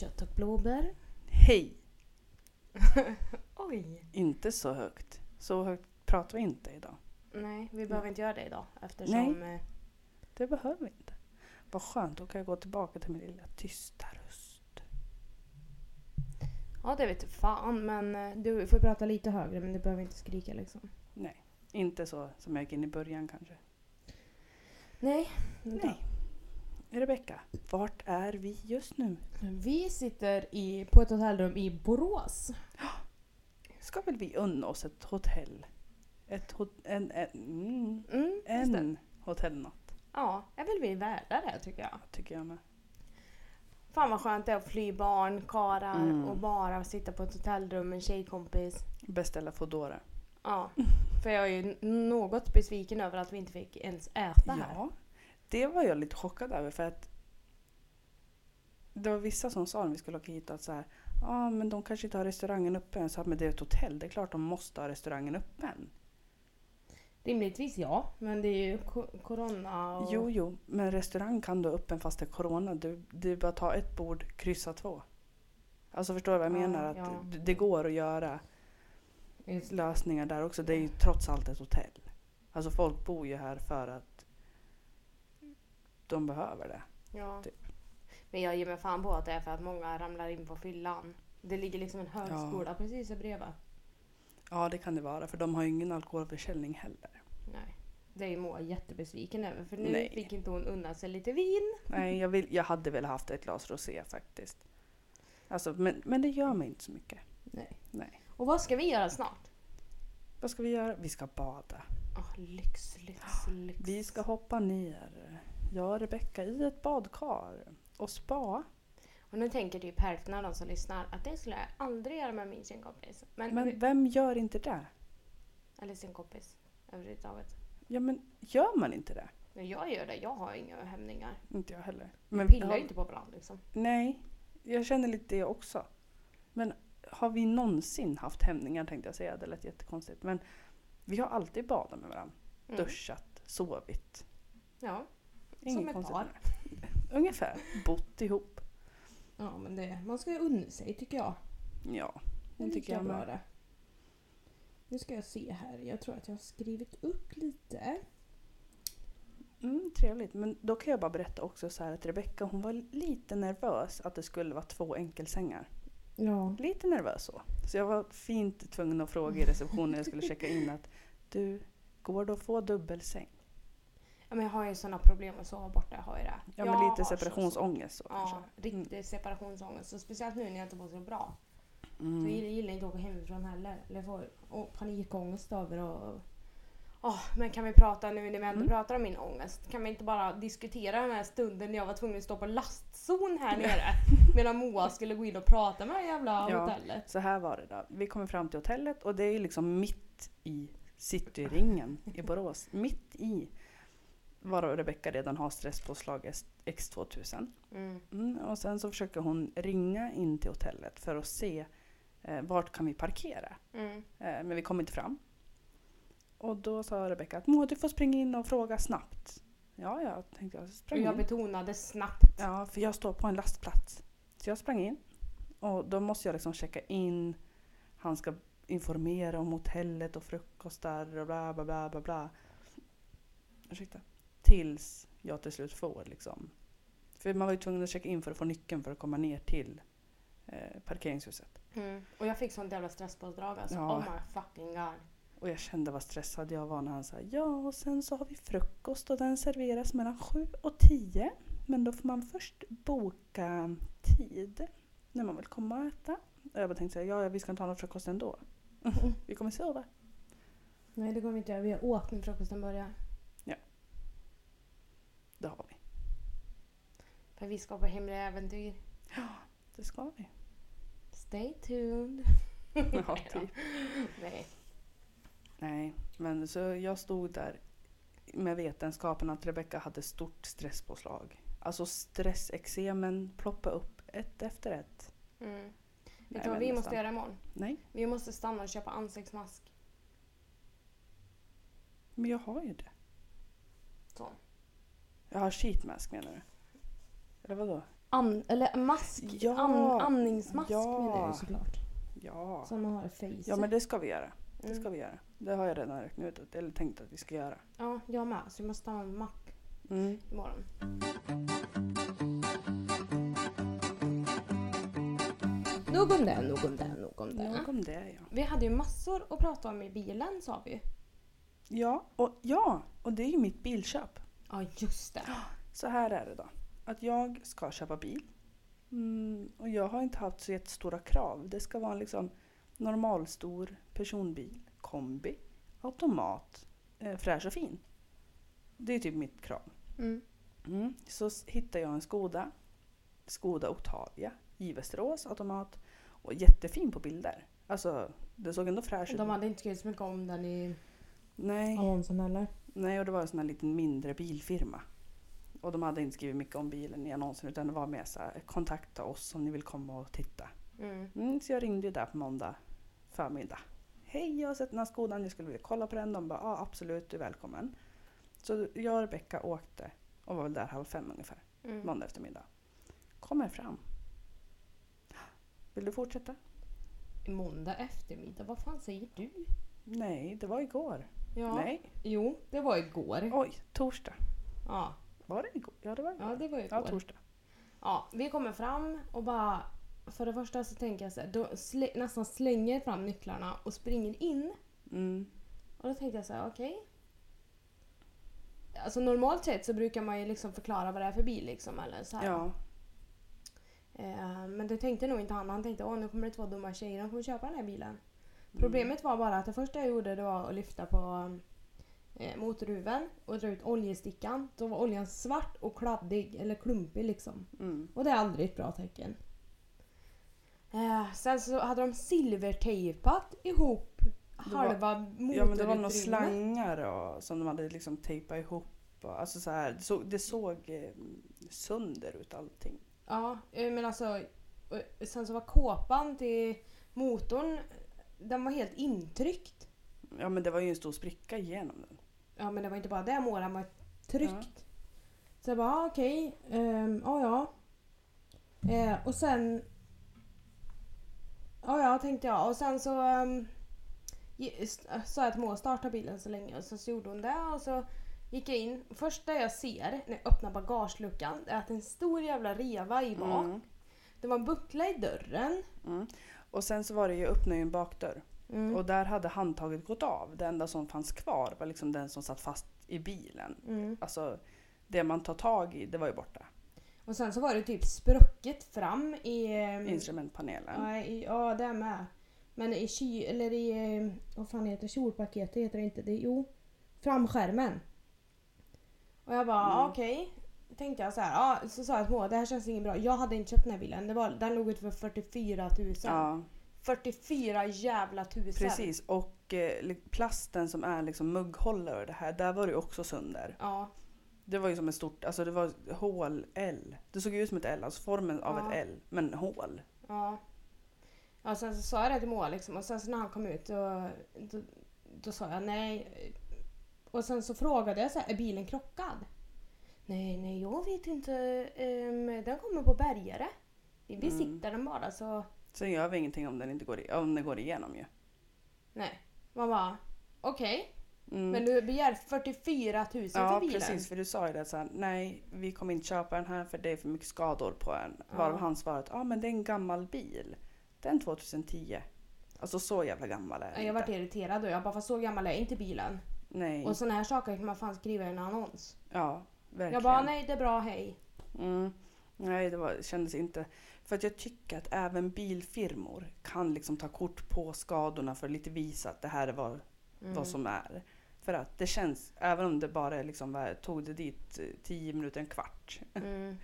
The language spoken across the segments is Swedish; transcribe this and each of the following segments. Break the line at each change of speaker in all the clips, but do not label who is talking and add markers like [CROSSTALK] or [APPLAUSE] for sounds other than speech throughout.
Kött och blåbär.
Hej! [LAUGHS]
Oj!
Inte så högt. Så högt pratar vi inte idag.
Nej, vi behöver inte göra det idag eftersom... eh,
Det behöver vi inte. Vad skönt, då kan jag gå tillbaka till min lilla tysta röst.
Ja, det vet fan, men eh, du får prata lite högre men du behöver inte skrika liksom.
Nej, inte så som jag gick in i början kanske.
Nej.
Nej. Rebecka, vart är vi just nu?
Vi sitter i, på ett hotellrum i Borås.
Ska väl vi unna oss ett hotell? Ett hot en, en, mm,
Mm, just det.
en hotellnatt,
Ja, jag vill bli värda det tycker jag.
tycker jag med.
Fan vad skönt det är att fly barn, karar
Mm.
och bara sitta på ett hotellrum med en tjejkompis.
Beställa Foodora.
Ja, [LAUGHS] för jag är ju n- något besviken över att vi inte fick ens äta här.
Ja, det var jag lite chockad över för att det var vissa som sa när vi skulle åka hit att så här, ja men de kanske inte har restaurangen öppen. Jag sa men det är ett hotell, det är klart de måste ha restaurangen öppen.
Rimligtvis ja, men det är ju corona och...
Jo, jo, men restaurang kan du ha öppen fast det är corona. Du, du bara ta ett bord, kryssa två. Alltså förstår du vad jag
Ja,
menar? Att
ja.
det, det går att göra
Just-
lösningar där också. Det är ju trots allt ett hotell. Alltså folk bor ju här för att de behöver det.
Ja.
Typ.
Men jag ger mig fan på att det är för att många ramlar in på fyllan. Det ligger liksom en högskola precis här bredvid.
Ja, det kan det vara. För de har ju ingen alkoholförsäljning heller.
Nej. Det är ju Moa jättebesviken över för nu
Nej.
fick inte hon unna sig lite vin.
Nej, jag, vill, jag hade väl haft ett glas rosé faktiskt. Alltså, men, men det gör mig inte så mycket.
Nej.
Nej.
Och vad ska vi göra snart?
Vad ska vi göra? Vi ska bada.
Oh, lyx, lyx, [GASPS] lyx.
Vi ska hoppa ner, jag Rebecka, i ett badkar och spa.
Och nu tänker typ hälften av de som lyssnar att det skulle jag aldrig göra med min tjejkompis. Men,
Men vem gör inte det?
Eller sin kompis överhuvudtaget.
Ja, men gör man inte det?
Jag gör det, jag har inga hämningar.
Inte jag heller. Men
pillar
har-
ju inte på varandra liksom.
Nej, jag känner lite det också. Men har vi någonsin haft hämningar tänkte jag säga, det lät jättekonstigt. Men vi har alltid badat med varandra.
Mm.
Duschat, sovit.
Ja.
Inget
ett
konstigt
par.
Ungefär. Bott ihop.
Ja men det, man ska ju unna sig tycker jag.
Ja,
Det
det tycker jag
bra
med.
Nu ska jag se här. Jag tror att jag har skrivit upp lite.
Mm, trevligt. Men då kan jag bara berätta också så att Rebecka hon var lite nervös att det skulle vara två enkelsängar.
Ja.
Lite nervös så. Så jag var fint tvungen att fråga i receptionen när jag skulle checka in att du, går det att få dubbelsäng?
Ja men jag har ju sådana problem att sova borta. Jag har ju det.
Ja,
Jag
men lite
så-
separationsångest så
Ja,
kanske.
riktig separationsångest. Och speciellt nu när jag inte mår så bra. Så jag
Mm.
gillar, inte att åka hemifrån heller. Eller får och panikångest över och... Åh, men kan vi prata nu när vi ändå
Mm.
pratar om min ångest? Kan vi inte bara diskutera den här stunden när jag var tvungen att stå på lastzon här nere? [LAUGHS] medan Moa skulle gå in och prata med det jävla
Ja.
hotellet.
Så här var det då. Vi kommer fram till hotellet och det är liksom mitt i cityringen i Borås. Mitt i. Varav Rebecka redan har stresspåslag X2000.
Mm.
Mm, och sen så försöker hon ringa in till hotellet för att se eh, vart kan vi parkera.
Mm.
Eh, men vi kom inte fram. Och då sa Rebecka att Moa du får springa in och fråga snabbt. Ja, ja, tänkte jag. Sprang
jag
in.
betonade snabbt.
Ja, för jag står på en lastplats. Så jag sprang in. Och då måste jag liksom checka in. Han ska informera om hotellet och frukostar och bla bla bla bla bla. Ursäkta. Tills jag till slut får liksom. För man var ju tvungen att checka in för att få nyckeln för att komma ner till eh, parkeringshuset.
Mm. Och jag fick sånt jävla stresspådrag alltså.
Ja.
Oh my fucking god.
Och jag kände vad stressad jag var när han sa ja och sen så har vi frukost och den serveras mellan sju och tio. Men då får man först boka tid när man vill komma och äta. Och jag bara tänkte ja ja, vi ska inte ha någon frukost ändå. [LAUGHS] vi kommer sova.
Nej det går vi inte göra. Vi har åkt när frukosten börjar.
Det har vi.
För vi ska på hemliga äventyr.
Det ska vi.
Stay tuned. [LAUGHS]
Ja, typ. [LAUGHS]
Nej.
Nej, men så jag stod där med vetenskapen att Rebecka hade stort stresspåslag. Alltså stressexemen ploppade upp ett efter ett.
Mm. Vet du vad vi måste
nästan.
göra imorgon?
Nej,
Vi måste stanna och köpa ansiktsmask.
men jag har ju det.
Så.
Jag har sheet mask menar du? Eller vadå?
An, eller mask,
Ja.
an, andningsmask
Ja.
menar jag såklart.
Ja.
Som man har i face.
ja, men det ska vi göra. Det
Mm.
ska vi göra. Det har jag redan räknat ut, eller tänkt att vi ska göra.
Ja, jag med. Så vi måste ha en mack
Mm.
imorgon. Nog om det, nog om det, nog om det.
Nog om det ja.
Vi hade ju massor att prata om i bilen sa vi ju.
Ja och, ja, och det är ju mitt bilköp.
Ja, just det.
Så här är det då. Att jag ska köpa bil. Mm, och jag har inte haft så jättestora krav. Det ska vara en liksom normalstor personbil, kombi, automat, eh, fräsch och fin. Det är typ mitt krav.
Mm.
Mm. Så hittade jag en Skoda. Skoda Octavia i Västerås, automat. Och jättefin på bilder. Alltså, det såg ändå fräsch ut.
De hade inte skrivit så mycket om den i
Nej,
annonsen heller.
nej, och det var en sån här liten mindre bilfirma. Och de hade inte skrivit mycket om bilen i annonsen utan det var mer så här, kontakta oss om ni vill komma och titta.
Mm.
Mm, så jag ringde ju där på måndag förmiddag. Hej, jag har sett den här Skodan, jag skulle vilja kolla på den. De bara, ja absolut, du är välkommen. Så jag och Rebecka åkte och var väl där halv fem ungefär,
Mm.
måndag eftermiddag. Kommer fram. Vill du fortsätta?
Måndag eftermiddag, vad fan säger du?
Nej, det var igår.
Ja.
Nej,
Jo, det var igår.
oj, torsdag.
Ja,
Var det igår? Ja, det var igår.
ja det var
Ja,
igår.
torsdag.
Ja, vi kommer fram och bara... För det första så tänker jag så här, då slä, nästan slänger fram nycklarna och springer in.
Mm.
Och då tänkte jag så här, okej. Alltså normalt sett så brukar man ju liksom förklara vad det är för bil liksom. Eller så här.
Ja,
Eh, men det tänkte nog inte han. Han tänkte åh nu kommer det två dumma tjejer, de kommer köpa den här bilen.
Mm.
Problemet var bara att det första jag gjorde det var att lyfta på eh, motorhuven och dra ut oljestickan. Då var oljan svart och kladdig, eller klumpig liksom.
Mm.
Och det är aldrig ett bra tecken. Eh, sen så hade de silvertejpat ihop
Det
halva motorutrymmet.
Ja men det var några slangar och, som de hade liksom tejpat ihop. Och, alltså så här, det såg, det såg eh, sönder ut allting.
Ja, eh, men alltså. Sen så var kåpan till motorn, den var helt intryckt.
Ja men det var ju en stor spricka igenom den.
Ja men det var inte bara det målet, den var tryckt. Så jag bara, ah, okej, ehm, ja ja. Eh, och sen... Ja ja tänkte jag. Och sen så um, sa jag till Moa starta bilen så länge och så, så gjorde hon det och så gick jag in. Första jag ser när jag öppnar bagageluckan är att en stor jävla reva i bak.
Mm.
Det var en buckla i dörren.
Mm. Och sen så var det ju öppna en bakdörr.
Mm.
Och där hade handtaget gått av. Det enda som fanns kvar var liksom den som satt fast i bilen.
Mm.
Alltså det man tar tag i, det var ju borta.
Och sen så var det typ sprucket fram i... ehm,
Instrumentpanelen.
Ja, i, ja det med. Men i ky... Eller i... eh, Vad fan heter kjolpaketet? Heter det inte det? Jo. Framskärmen. Och jag bara
Mm.
okej. Tänkte jag så här. Ja, så sa jag till det här känns inget bra. Jag hade inte köpt den här bilen. Det var, den låg ute för 44 000.
Ja,
44 jävla tusen.
precis. Och eh, plasten som är liksom mugghållare och det här, där var det ju också sönder.
Ja.
Det var ju som ett stort, alltså det var hål L. Det såg ut som ett L, alltså formen av
Ja.
ett L, men hål.
Ja. Ja, sen så sa jag det till Moa liksom. Och sen så när han kom ut då, då, då sa jag nej. Och sen så frågade jag så här, är bilen krockad? Nej, nej, jag vet inte. Ehm, den kommer på bärgare. Vi
Mm.
besiktar den bara så...
Sen gör vi ingenting om den inte går, i, om den går igenom ju.
Nej. Man bara, okej.
Mm.
Men du begär 44 000
ja
för bilen.
precis, för du sa ju det såhär, nej vi kommer inte köpa den här för det är för mycket skador på den.
Ja.
Varav han svarat, ja men det är en gammal bil. Den 2010. Alltså så jävla gammal är
Ja,
den
Jag vart
inte.
irriterad och jag bara, fast så gammal är inte bilen.
Nej,
Och såna här saker kan man fan skriva i en annons.
ja verkligen.
Jag bara, nej det är bra, hej.
Mm. Nej, det var, kändes inte... För att jag tycker att även bilfirmor kan liksom ta kort på skadorna för att lite visa att det här är vad,
Mm.
vad som är. För att det känns, även om det bara liksom, tog det dit eh, 10 minuter, en kvart. [LAUGHS]
Mm.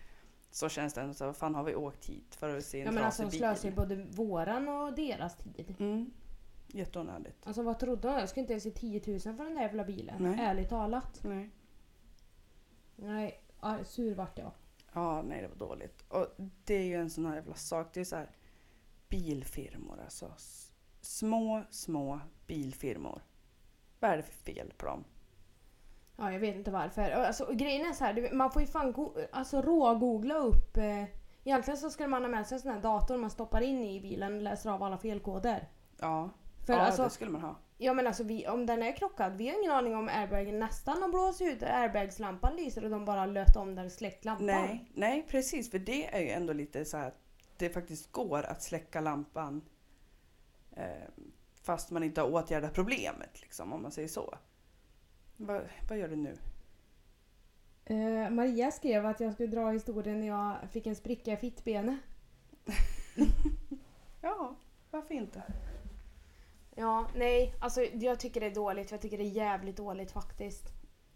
Så känns det ändå så, vad fan har vi åkt hit för att se en
Ja men alltså
bil?
slösar ju både våran och deras tid.
Mm. Jätteonödigt.
Alltså vad trodde de? Jag skulle inte ens ge 10 000 för den där jävla bilen.
Nej.
Ärligt talat.
Nej.
Nej, sur vart jag.
Ja, nej det var dåligt. Och det är ju en sån här jävla sak. Det är så här bilfirmor alltså. Små, små bilfirmor. Vad är det för fel på dem?
Ja, jag vet inte varför. Alltså, och grejen är så här, man får ju fan go- alltså, rågoogla upp eh, Egentligen så skulle man ha med sig en sån här dator man stoppar in i bilen och läser av alla felkoder.
Ja,
För
ja
alltså,
det skulle man ha.
Ja men alltså vi, om den är krockad, vi har ingen aning om airbagen nästan har blåst ut, airbagslampan lyser och de bara löt om den och släckt lampan.
Nej, nej precis för det är ju ändå lite så att det faktiskt går att släcka lampan eh, fast man inte har åtgärdat problemet liksom om man säger så. Va, vad gör du nu?
Eh, Maria skrev att jag skulle dra historien när jag fick en spricka i fittbenet. [LAUGHS]
Ja, varför inte?
Ja, nej, alltså jag tycker det är dåligt. Jag tycker det är jävligt dåligt faktiskt.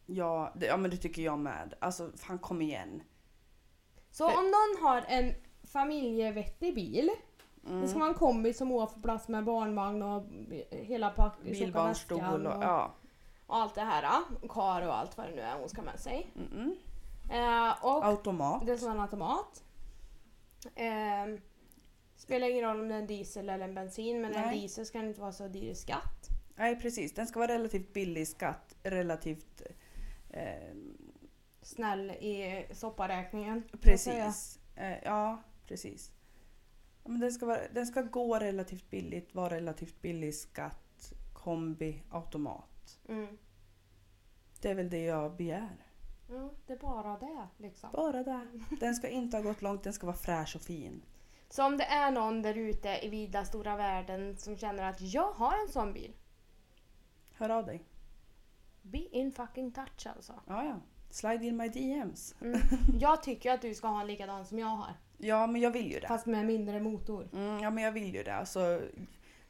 Ja, det, ja men det tycker jag med. Alltså fan kom igen.
Så
För-
om någon har en familjevettig bil,
Mm.
det ska vara en kombi som åker plats med barnvagn och hela pack, tjocka
Bilbarnstol
väskan
och,
och,
ja.
och allt det här. Kar och allt vad det nu är hon ska med sig.
Mm-mm.
Eh, och
Automat.
det är som en automat. Eh, spelar ingen roll om det är en diesel eller en bensin men en
Nej.
diesel ska inte vara så dyr i skatt.
Nej precis, den ska vara relativt billig i skatt. Relativt... Eh,
Snäll i sopparäkningen.
precis. Eh, ja, precis. Men den, ska vara, den ska gå relativt billigt, vara relativt billig i skatt. Kombi, automat.
Mm.
Det är väl det jag begär.
Ja, det är bara det liksom.
Bara det. Den ska inte ha gått långt, den ska vara fräsch och fin.
Så om det är någon där ute i vida stora världen som känner att jag har en sån bil.
Hör av dig.
Be in fucking touch alltså.
Ja, ja. Slide in my DMs.
Mm. [LAUGHS] Jag tycker att du ska ha en likadan som jag har.
Ja, men jag vill ju det.
Fast med mindre motor.
Mm, ja, men jag vill ju det. Alltså,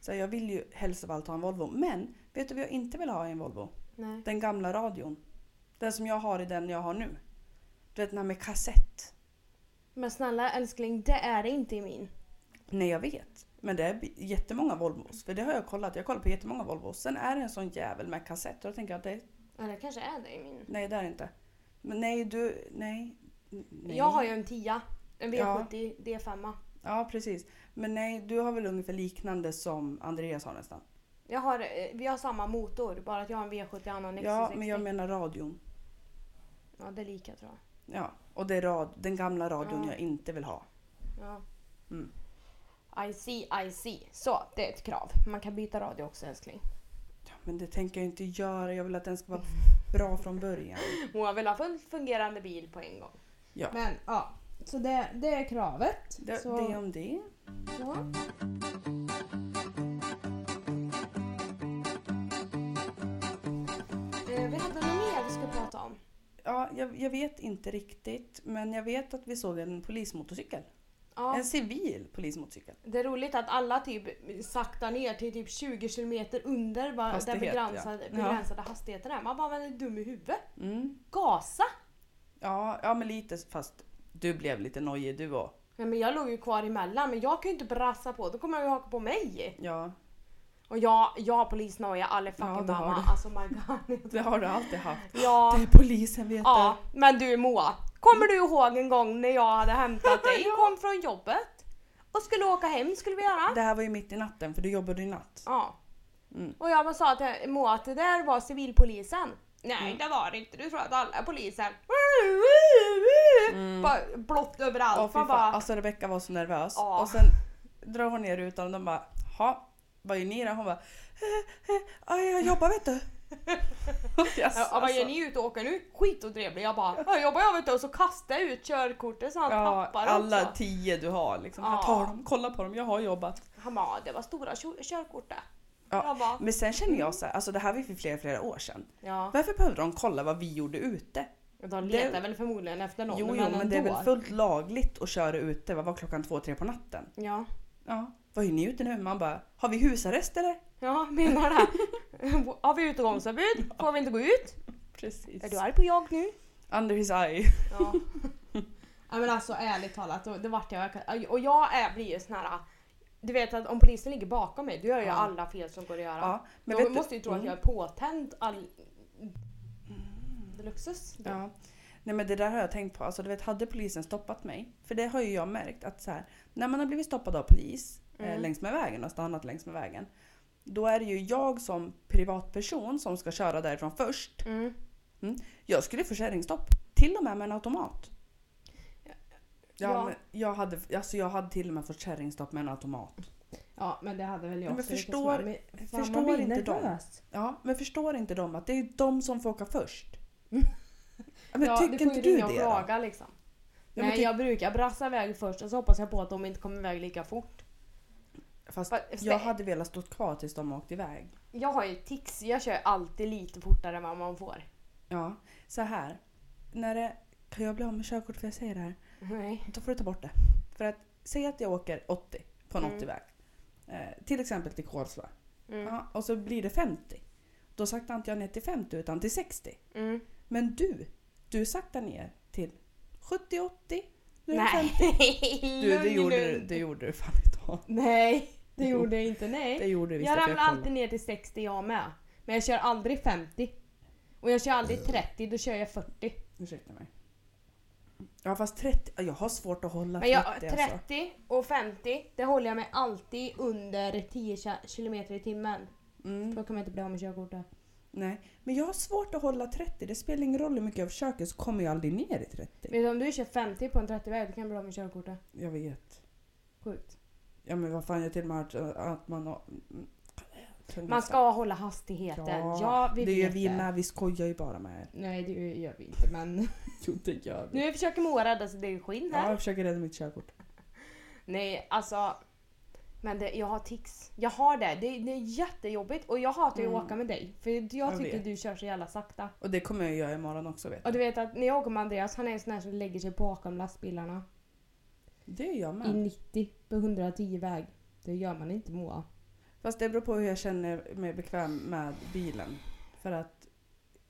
så jag vill ju helst av allt ha en Volvo. Men vet du vad jag inte vill ha i en Volvo?
Nej.
Den gamla radion. Den som jag har i den jag har nu. Du vet den här med kassett.
Men snälla älskling, det är det inte i min.
Nej jag vet. Men det är jättemånga Volvos. För det har jag kollat. Jag kollar på jättemånga Volvos. Sen är det en sån jävel med kassett. Och då tänker jag att det
Eller kanske är det i min.
Nej det är det inte. Men nej du, nej. nej.
Jag har ju en 10. En
Ja.
V70 D5.
Ja precis. Men nej, du har väl ungefär liknande som Andreas har nästan.
Jag har, eh, vi har samma motor, bara att jag har en V70 och han har en
Ja,
XC60.
men jag menar radion.
Ja, det är lika tror jag.
Ja, och det är rad, den gamla radion
Ja.
jag inte vill ha.
Ja.
Mm.
I see, I see. Så, det är ett krav. Man kan byta radio också älskling.
Ja, men det tänker jag inte göra. Jag vill att den ska vara [LAUGHS] bra från början.
Hon vill ha fullt fungerande bil på en gång.
Ja.
Men ja, så det, det är kravet.
Det,
så,
det om det.
ja.
Ja, jag, jag vet inte riktigt, men jag vet att vi såg en polismotorcykel.
Ja,
En civil polismotorcykel.
det är roligt att alla typ saktar ner till typ 20 kilometer under vad den
Hastighet,
begränsade,
ja.
begränsade hastigheten är. Man bara, men är dum i huvudet?
Mm.
Gasa!
Ja, ja, men lite fast du blev lite nojig du och.
Ja, men jag låg ju kvar emellan men jag kan ju inte brassa på, då kommer jag ju haka på mig.
Ja,
Och jag, jag har polisnoja, alla fucking
Ja, det du.
Alltså my god. [LAUGHS]
det har du alltid haft.
Ja,
Det är polisen vet
ja, men du Moa. Kommer du ihåg en gång när jag hade hämtat dig, [LAUGHS] kom från jobbet och skulle åka hem skulle vi göra?
Det här var ju mitt i natten för du jobbade ju natt.
Ja.
Mm.
Och jag bara sa till Moa att det där var civilpolisen. Nej
Mm.
det var det inte, du tror att alla är poliser. Bara blått överallt.
Åh, fan.
bara,
Alltså Rebecka var så nervös.
Ja.
Och sen drar hon ner rutan och de bara ha vad gör ni då? Hon bara eh, eh, ja, jag jobbar vet du. yes, [LAUGHS]
Ja, vad gör
alltså.
ni ute och åker nu? Skitotrevlig. Jag bara, ja jobbar jag vet du och så kastar jag ut körkortet så han
Ja,
tappar
alla
också.
tio du har liksom.
Ja.
Jag tar dem, kolla på dem, jag har jobbat.
Han bara, det var stora kö- körkortet.
Ja,
Jag bara,
Men sen känner jag så här, alltså det här var ju för flera, flera år sedan.
ja.
Varför behövde de kolla vad vi gjorde ute?
De letar
Det-
väl förmodligen efter någon
Jo, jo,
men,
men det är väl fullt lagligt att köra ute, vad var klockan två, tre på natten?
Ja.
Ja, vad är ni ute nu? Man bara, har vi husarrest eller?
Ja, menar det. [LAUGHS] Har vi utegångsförbud? Får vi inte gå ut?
Precis.
Är du arg på jag nu?
Under his eye.
Ja. [LAUGHS] ja men alltså ärligt talat, det vart jag. Och jag är, blir ju sån här. Du vet att om polisen ligger bakom mig, då gör jag
Ja.
alla fel som går att göra.
Ja, men vet
måste
du,
ju tro att
Mm.
jag är påtänd all... Luxus.
Ja. Nej men det där har jag tänkt på. Alltså du vet, hade polisen stoppat mig, för det har ju jag märkt att så här, när man har blivit stoppad av polis
Mm.
längs med vägen och stannat längs med vägen. Då är det ju jag som privatperson som ska köra därifrån först.
Mm.
Jag skulle få kärringstopp. Till och med med en automat. Ja,
Ja.
Jag, hade, alltså jag hade till och med fått kärringstopp med en automat.
Ja, men det hade väl jag
Ja, men
också
förstår-.
Men fan,
förstår inte de? Ja, men förstår inte de att det är de som får åka först?
Mm. [LAUGHS]
Men
ja,
tycker inte du det
och klaga liksom.
Ja, men
Nej, jag brukar brassa iväg först och så hoppas jag på att de inte kommer iväg lika fort.
Fast
Fast-
jag hade velat stå kvar tills de åkte iväg.
Jag har ju tics, jag kör alltid lite fortare än vad man får.
Ja, så här. När det, kan jag bli av med körkort för jag säger det här?
Nej.
Då får du ta bort det. För att säg att jag åker 80 på en
Mm.
80-väg. Eh, till exempel till Kolsva.
Mm.
Ja, och så blir det 50. Då saktar inte jag ner till 50 utan till 60.
Mm.
Men du, du saktar ner till 70-80. Nu är det
Nej,
50. Du, det [LAUGHS]
lugn
gjorde,
nu.
du, det gjorde du fan idag.
Nej, det
Jo.
gjorde jag inte.
Det
Nej.
gjorde du visst.
Jag
för
ramlar
kollade.
alltid ner till 60 jag med. Men jag kör aldrig 50. Och jag kör aldrig 30, då kör jag 40.
Ursäkta mig. Ja fast 30, jag har svårt att hålla
Men jag,
30 alltså.
30 och 50, det håller jag mig alltid under 10 km i timmen.
Mm.
Då kan man inte bli av med körkortet.
Nej, men jag har svårt att hålla 30. Det spelar ingen roll hur mycket jag försöker så kommer jag aldrig ner i 30.
Vet du, om du kör 50 på en 30-väg, då kan du bli av med körkortet.
Jag vet.
Sjukt.
Ja men vad fan, jag till och med hört att man har...
Man ska hålla hastigheten. Ja, vi
det gör vi med. Vi skojar ju bara med er.
Nej, det gör vi inte, men... [LAUGHS]
Jo det gör
nu försöker Moa rädda sitt eget skinn
Ja,
här.
jag försöker rädda mitt körkort.
Nej, alltså... Men det, jag har tics. Jag har det. det. Det är jättejobbigt. Och jag hatar ju att
Mm.
åka med dig. För jag,
Jag
tycker
vet.
du kör så jävla sakta.
Och det kommer jag göra imorgon också vet
Och
du.
du vet att när jag åker med Andreas, han är en sån här som lägger sig bakom lastbilarna.
Det är jag
I
med.
90 på 110 väg. Det gör man inte Moa.
Fast det beror på hur jag känner mig bekväm med bilen. För att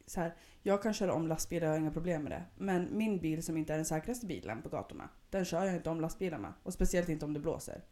så här, jag kan köra om lastbilar, jag har inga problem med det. Men min bil som inte är den säkraste bilen på gatorna, den kör jag inte om lastbilar med. Och speciellt inte om det blåser.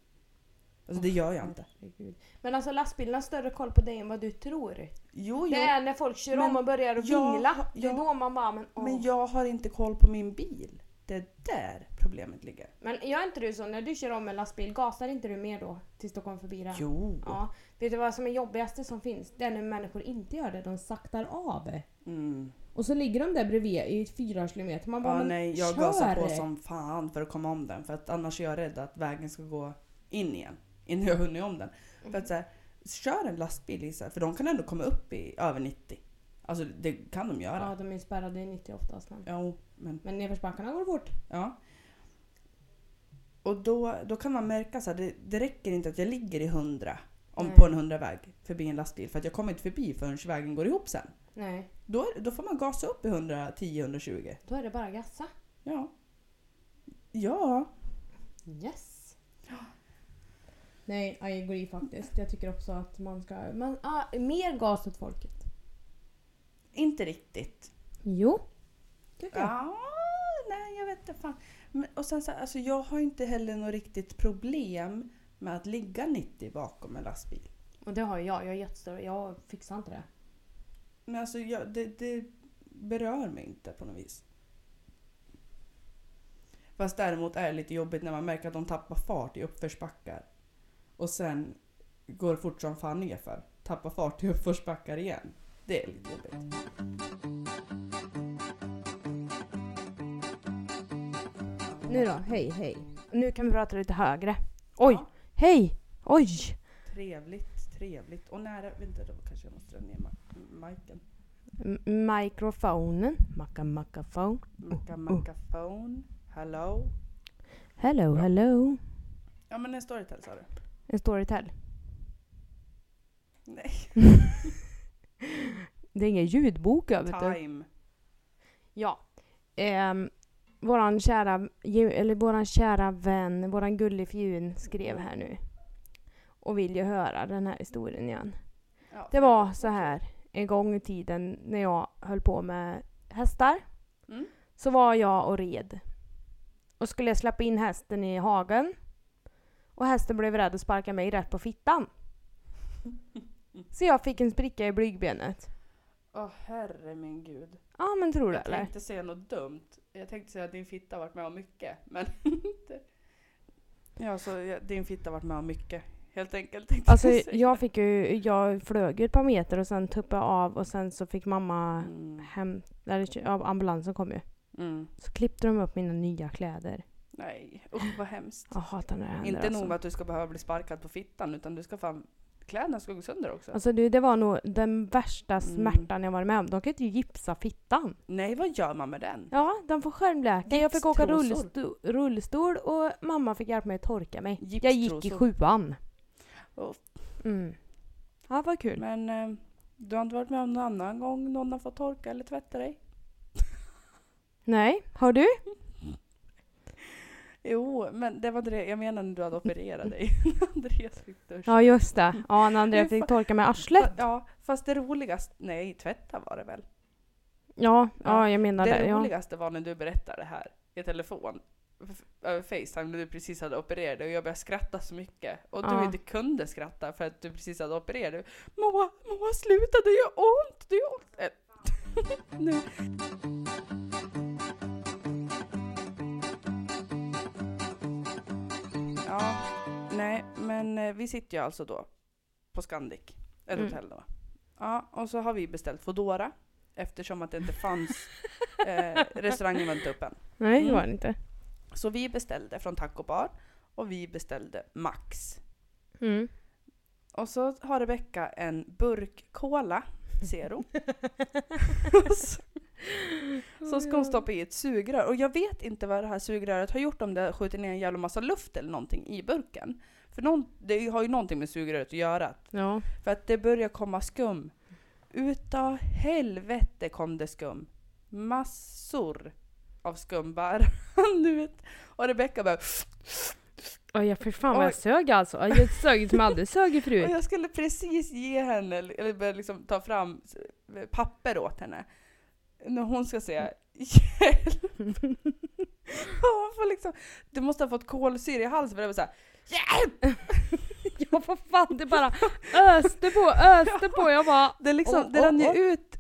Alltså det gör jag inte.
Herregud. Men alltså lastbilarna har större koll på dig än vad du tror.
Jo, jo.
Det är när folk kör
Men
om och börjar
jag
vingla. Det är
jag-
då man bara, men, åh.
Men jag har inte koll på min bil. Det är där problemet ligger.
men gör inte du så när du kör om en lastbil, gasar inte du mer då tills du kommer förbi den?
Jo.
Ja. Vet du vad som är jobbigaste som finns? Det är när människor inte gör det, de saktar av.
Mm.
Och så ligger de där bredvid i fyra kilometer. Man bara,
Ja,
men
nej, jag
kör!
gasar på som fan för att komma om den. För att annars är jag rädd att vägen ska gå in igen. Innan jag hunnit om den. För att så här, kör en lastbil här, för de kan ändå komma upp i över 90. Alltså det kan de göra.
Ja, de är spärrade i 90 oftast. Men,
Jo, men
men nedförsbackarna går fort.
ja. Och då, då kan man märka så här, det, det räcker inte att jag ligger i 100 om,
Nej.
på en 100-väg förbi en lastbil. För att jag kommer inte förbi förrän vägen går ihop sen.
Nej,
Då, är- då får man gasa upp i 110-120.
då är det bara gassa.
Ja. Ja.
Yes! Nej, I agree faktiskt. Jag tycker också att man ska... Man, ah, mer gas åt folket.
Inte riktigt.
Jo. Tycker jag.
Ja, nej jag vet inte fan. Men, och sen så, alltså, jag har inte heller något riktigt problem med att ligga 90 bakom en lastbil.
Och det har jag. Jag är jättestor. Jag fixar inte det.
Men alltså jag, det, det berör mig inte på något vis. Fast däremot är det lite jobbigt när man märker att de tappar fart i uppförsbackar. Och sen går fort som fan nerför. Tappar fart i uppförsbackar igen. Det är lite jobbigt.
Nu då, hej hej. Nu kan vi prata lite högre. Oj!
Ja.
Hej! Oj!
Trevligt, trevligt. Och nära, vänta då kanske jag måste dra ner micken.
M- mikrofonen. Macka mackafon.
Macka macka phone. Hello.
Hello,
Ja.
hello.
Ja men en storytell sa du?
En storytell.
Nej. [LAUGHS]
Det är ingen ljudbok jag vet.
Time.
Ja. Ehm, våran kära, eller våran kära vän, våran gullifjun skrev här nu. Och vill ju höra den här historien igen.
Ja,
Det var så här en gång i tiden när jag höll på med hästar.
Mm.
Så var jag och red. Och skulle jag släppa in hästen i hagen. Och hästen blev rädd och sparkade mig rätt på fittan. [LAUGHS] Så jag fick en spricka i blygbenet.
Åh herre min gud.
Ja men tror du
Jag
eller?
tänkte säga något dumt. Jag tänkte säga att din fitta varit med om mycket. Men [LAUGHS] inte. Ja, så din fitta varit med om mycket. Helt enkelt tänkte
Alltså
jag säga.
jag fick ju, jag flög ju ett par meter och sen tuppade jag av och sen så fick mamma
Mm.
hem, eller ja, ambulansen kom ju.
Mm.
Så klippte de upp mina nya kläder.
Nej, usch vad hemskt.
Jag hatar när det händer
Inte
alltså.
nog med att du ska behöva bli sparkad på fittan utan du ska fan... Kläderna ska gå sönder också.
Alltså du, det var nog den värsta
Mm.
smärtan jag varit med om. De kan inte gipsa fittan.
Nej, vad gör man med den?
Ja, de får skärmläka. Jag fick åka rullstol, rullstol och mamma fick hjälpa mig att torka mig. Jag gick i sjuan.
Oh.
Mm. Ja, vad kul.
Men eh, du har inte varit med om någon annan gång någon har fått torka eller tvätta dig?
Nej, har du? [LAUGHS]
Jo, men det var inte det jag menade när du hade opererat dig. [LAUGHS] [LAUGHS] Andreas fick duscha.
Ja, just det. Ja, när Andrea
Men
fick torka med arslet.
Ja, fast det roligaste... Nej, tvätta var det väl?
Ja, ja,
Ja,
jag menar
det
det. Ja.
roligaste var när du berättade det här i telefon. Över Facetime när du precis hade opererat dig och jag började skratta så mycket. Och du
Ja.
inte kunde skratta för att du precis hade opererat dig. Moa, Moa sluta det gör ont! Det gör ont! Eh, [LAUGHS] nu. Ja, nej men eh, vi sitter ju alltså då på Scandic, ett
Mm.
hotell då. Ja, och så har vi beställt Foodora eftersom att det inte fanns, [LAUGHS] eh, restaurangen var inte öppen.
Nej, det
Mm.
var det inte.
Så vi beställde från Taco Bar och vi beställde Max.
Mm.
Och så har Rebecka en burk Cola Zero. [LAUGHS] [LAUGHS] så, så ska hon stoppa i ett sugrör. Och jag vet inte vad det här sugröret har gjort om det har skjutit ner en jävla massa luft eller någonting i burken. För någon, det har ju någonting med sugröret att göra.
Ja.
För att det börjar komma skum. Utav helvete kom det skum. Massor av skum bara. [LAUGHS] vet. Och Rebecka bara
Oj, jag för fan vad jag sög alltså. Jag sög som jag aldrig sög [LAUGHS]
Och
förut.
jag skulle precis ge henne, eller liksom ta fram papper åt henne. När hon ska säga hjälp. [LAUGHS] Och hon får liksom, du måste ha fått kolsyra i halsen för det var såhär hjälp! [LAUGHS]
Ja, vad fan, det bara [LAUGHS] öste på, öste på. Jag bara...
Det, liksom,
Åh,
det rann ju
åh, åh.
ut,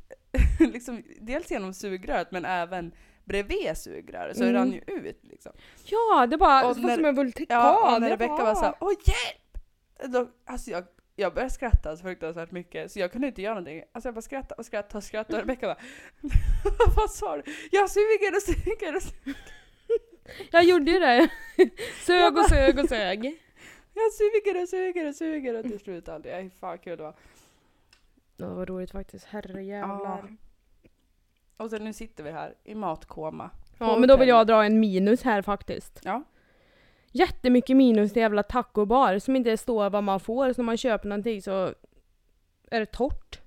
liksom, dels genom sugröret men även bredvid sugröret, så det
Mm.
rann ju ut liksom.
Ja, det bara...
Och
det var
när-
som en vulkan.
Ja, och när Rebecka var såhär åh hjälp! Då, alltså jag, jag började skratta så fruktansvärt mycket så jag kunde inte göra någonting. Alltså jag bara skrattade och skrattade och skrattade och Rebecka bara [LAUGHS] Vad sa du? Jag suger och suger och suger.
Jag gjorde ju det. Sög
Jag
och sög och sög.
Jag suger och suger och suger och till slut aldrig. Aj, fan kul det var.
Det var roligt faktiskt. Herrejävlar.
Och sen nu sitter vi här i matkoma.
Ja, men då vill jag dra en minus här faktiskt.
Ja.
Jättemycket minus till jävla tacobar som inte står vad man får. Så när man köper någonting så är det torrt.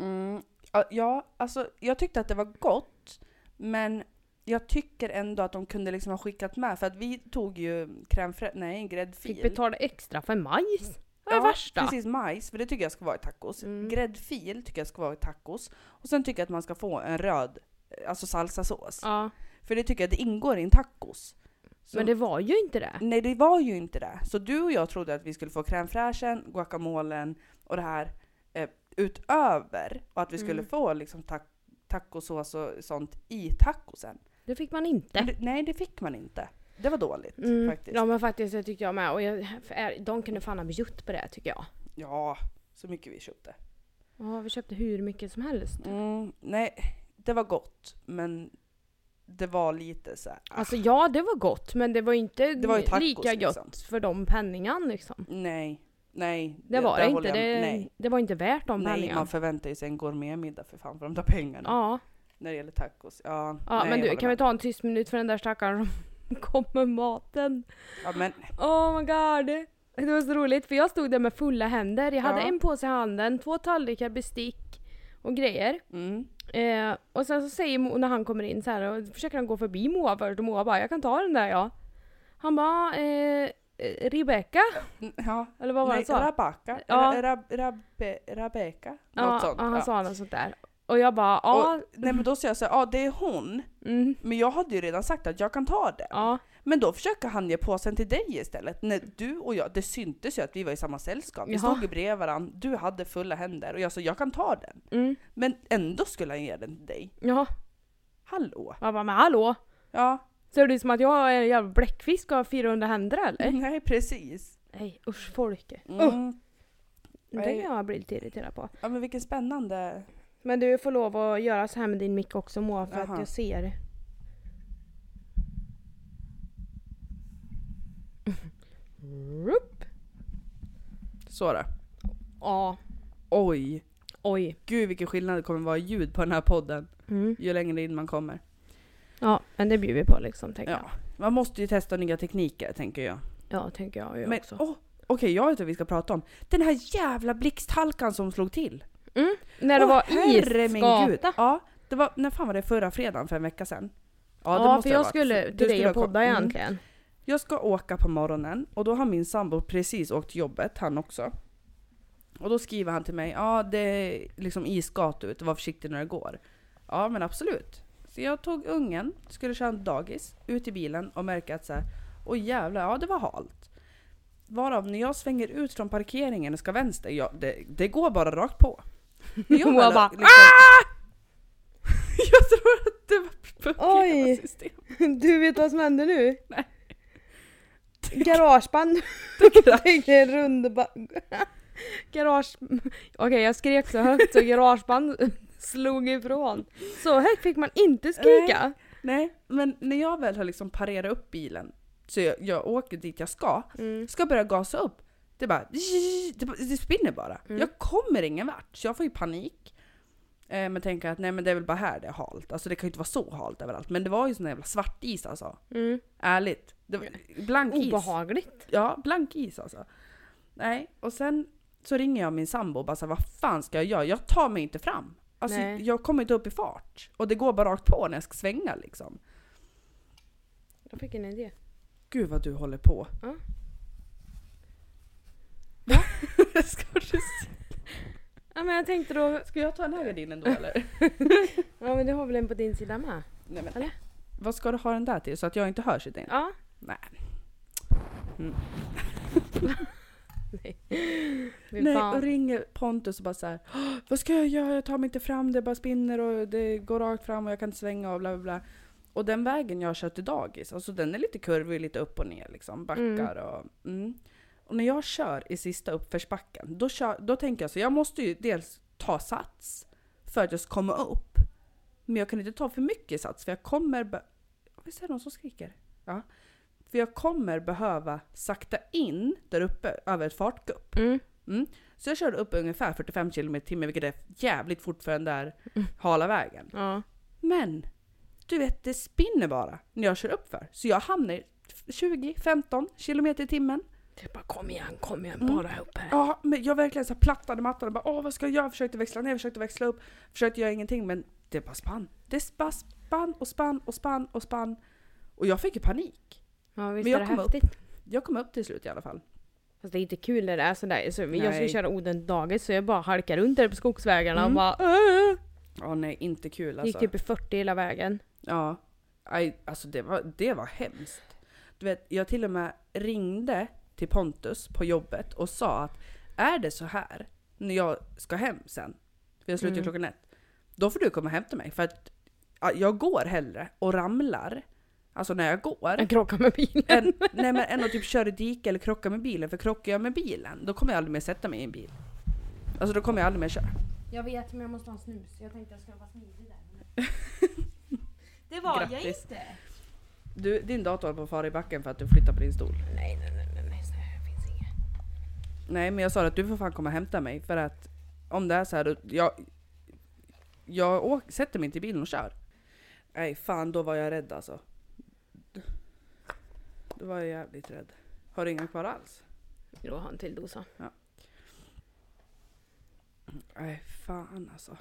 Mm, ja, alltså jag tyckte att det var gott men jag tycker ändå att de kunde liksom ha skickat med för att vi tog ju crème nej gräddfil.
Fick betala extra för majs. Vad är
Ja,
det värsta?
Precis, majs, för det tycker jag ska vara i tacos.
Mm.
Gräddfil tycker jag ska vara i tacos. Och sen tycker jag att man ska få en röd, alltså salsasås.
Ja,
För det tycker jag att det ingår i en tacos. Så,
men det var ju inte det.
Nej det var ju inte det. Så du och jag trodde att vi skulle få crème fraîchen, guacamolen och det här eh, utöver. Och att vi skulle
Mm.
få liksom ta- tacosås och sånt i tacosen.
Det fick man inte.
Det, nej det fick man inte. Det var dåligt
Mm.
faktiskt.
Ja men faktiskt det tycker jag med. Och jag, de kunde fan ha bjudit på det tycker jag.
Ja, så mycket vi köpte.
Ja vi köpte hur mycket som helst.
Mm, nej, det var gott men det var lite så här. ah,
Alltså ja det var gott men det var inte
Det var tacos,
lika gott
liksom.
för de penningarna liksom.
Nej, nej.
Det var
där
det inte.
jag-
Det,
nej,
det var inte värt de
nej,
penningarna.
man förväntar ju sig en gourmetmiddag för fan för de där pengarna.
Ja,
När det gäller tacos. Ja,
ja
nej,
men du kan vi
med.
ta en tyst minut för den där stackaren som [LAUGHS] kom med maten.
Ja, men
Oh my god. Det var så roligt för jag stod där med fulla händer. Jag hade
Ja.
en påse i handen, två tallrikar, bestick och grejer.
mm,
Eh, och sen så säger Mo, när han kommer in så här och försöker han gå förbi Moa först och Moa bara jag kan ta den där ja. Han bara eh, eh, Rebecca?
ja.
Eller vad var det han sa?
Rabaka.
Ja.
Ra, rab, rabbe, Rabeka. Något
Ja,
sånt.
ja, han sa något sånt där. Och jag bara ja.
Och, nej men då säger jag så här, ja det är hon.
Mm,
Men jag hade ju redan sagt att jag kan ta det.
ja.
Men då försöker han ge påsen till dig istället. När du och jag, det syntes ju att vi var i samma sällskap. Vi
Jaha.
stod ju bredvid varandra, du hade fulla händer och jag sa jag kan ta den.
Mm,
Men ändå skulle han ge den till dig.
ja.
Hallå?
Jag bara men hallå?
Ja,
Ser det ut som att jag är en jävla bläckfisk och har 400 händer eller? [LAUGHS]
nej precis.
Nej usch folk. Uh,
Mm.
det
Nej.
kan jag bli lite irriterad på.
Ja men vilken spännande.
Men du får lov att göra så här med din mick också Moa för att
Jaha.
jag ser. Rup.
Så då.
Ja.
Oj.
Oj.
Gud vilken skillnad det kommer vara i ljud på den här podden.
Mm.
Ju längre in man kommer.
Ja, men det bjuder vi på liksom, tänker
Ja.
jag.
Man måste ju testa nya tekniker tänker jag.
Ja, tänker jag ju
Men
också.
åh, okej jag vet vad vi ska prata om. Den här jävla blixthalkan som slog till.
Mm. När det
Åh,
var isgata.
Ja, det var, när fan var det? Förra fredagen för en vecka sedan?
Ja,
det
för jag
varit.
skulle
Du
till dig och podda
Mm.
egentligen.
Jag ska åka på morgonen och då har min sambo precis åkt till jobbet, han också. Och då skriver han till mig, ja det är liksom isgata ut, var försiktig när det går. Ja men absolut. Så jag tog ungen, skulle köra en dagis, ut i bilen och märker att så här, oj jävlar, ja det var halt. Varav när jag svänger ut från parkeringen och ska vänster, ja, det, det går bara rakt på.
Hon [LAUGHS] bara,
liksom, [LAUGHS] Jag tror att det var
Oj. [LAUGHS] Du vet vad som händer nu?
Nej.
Garageband. Är rund Garage... Okej jag skrek så högt så garageband slog ifrån. Så högt fick man inte skrika.
Nej, men när jag väl har liksom parerat upp bilen, så jag, jag åker dit jag ska,
Mm.
ska börja gasa upp. Det bara, det, bara- det spinner bara.
Mm.
Jag kommer ingen vart, så jag får ju panik. Eh, men tänker att nej men det är väl bara här det är halt. Alltså det kan ju inte vara så halt överallt. Men det var ju sån jävla svartis alltså.
Mm.
Ärligt. Det var blank is.
Obehagligt.
Ja, blank is alltså. Nej, och sen så ringer jag min sambo och bara så här, vad fan ska jag göra? Jag tar mig inte fram. Alltså
Nej.
jag kommer inte upp i fart. Och det går bara rakt på när jag ska svänga liksom.
Jag fick en idé.
Gud vad du håller på.
Ja. [LAUGHS]
ska, du,
Ja men jag tänkte då...
ska jag ta den här gardinen då eller? [LAUGHS]
Ja men du har väl en på din sida med?
Nej, men,
Eller?
Vad ska du ha den där till? Så att jag inte hörs i den?
Ja.
Nej. [LAUGHS]
Nej. Fy
Nej,
fan.
och ringer Pontus och bara så här. "Åh, Vad ska jag göra? Jag tar mig inte fram. Det bara spinner och det går rakt fram och jag kan inte svänga och bla bla bla. Och den vägen jag kört till dagis, alltså den är lite kurvig, lite upp och ner liksom. Backar och... Mm. Och när jag kör i sista uppförsbacken, då, kör, då tänker jag så jag måste ju dels ta sats för att jag ska komma upp. Men jag kan inte ta för mycket sats för jag kommer... Visst är det någon som skriker? Ja. För jag kommer behöva sakta in där uppe över ett fartgupp.
Mm.
Så jag körde upp ungefär 45 km i timmen vilket är jävligt fort för den där
Mm.
hala vägen.
Ja.
Men du vet, det spinner bara när jag kör upp för. Så jag hamnar 20-15 km i timmen.
Är bara kom igen, kom igen,
Mm.
bara upp här.
Ja, men jag verkligen så plattade mattan och bara åh vad ska jag göra? Försökte växla ner, försökte växla upp, försökte göra ingenting men det bara spann. Det bara spann och spann och spann och spann. Och jag fick ju panik.
Ja visst
Men jag
är det
kom upp.
häftigt.
Jag kom upp till slut i alla fall.
Fast det är inte kul när det är sådär. Så jag ska köra Oden dagis så jag bara halkar runt där på skogsvägarna och
Mm.
bara äh.
Ja nej, inte kul
Gick
alltså.
typ i 40 hela vägen.
Ja, aj, alltså det var, det var hemskt. Du vet, jag till och med ringde till Pontus på jobbet och sa att är det så här när jag ska hem sen, för jag slutar
Mm.
klockan ett, då får du komma och hämta mig för att ja, jag går hellre och ramlar, alltså när jag går,
Jag krockade med bilen.
än, nej, men, än att typ köra i dike eller krocka med bilen. För krockar jag med bilen, då kommer jag aldrig mer sätta mig i en bil. Alltså då kommer jag aldrig mer köra.
Jag vet men jag måste ha en snus. Jag tänkte jag skulle vara smidig där. [LAUGHS] det var jag
Grattis.
inte.
Du, din dator håller på att fara i backen för att du flyttar på din stol.
Nej nej nej nej, nej så här finns inget.
Nej men jag sa att du får fan komma och hämta mig för att om det är så här, jag, jag åk, sätter mig inte i bilen och kör. Nej fan då var jag rädd alltså. Då var jag jävligt rädd. Har du inga kvar alls?
Jag har en till dosa.
Nej fan alltså.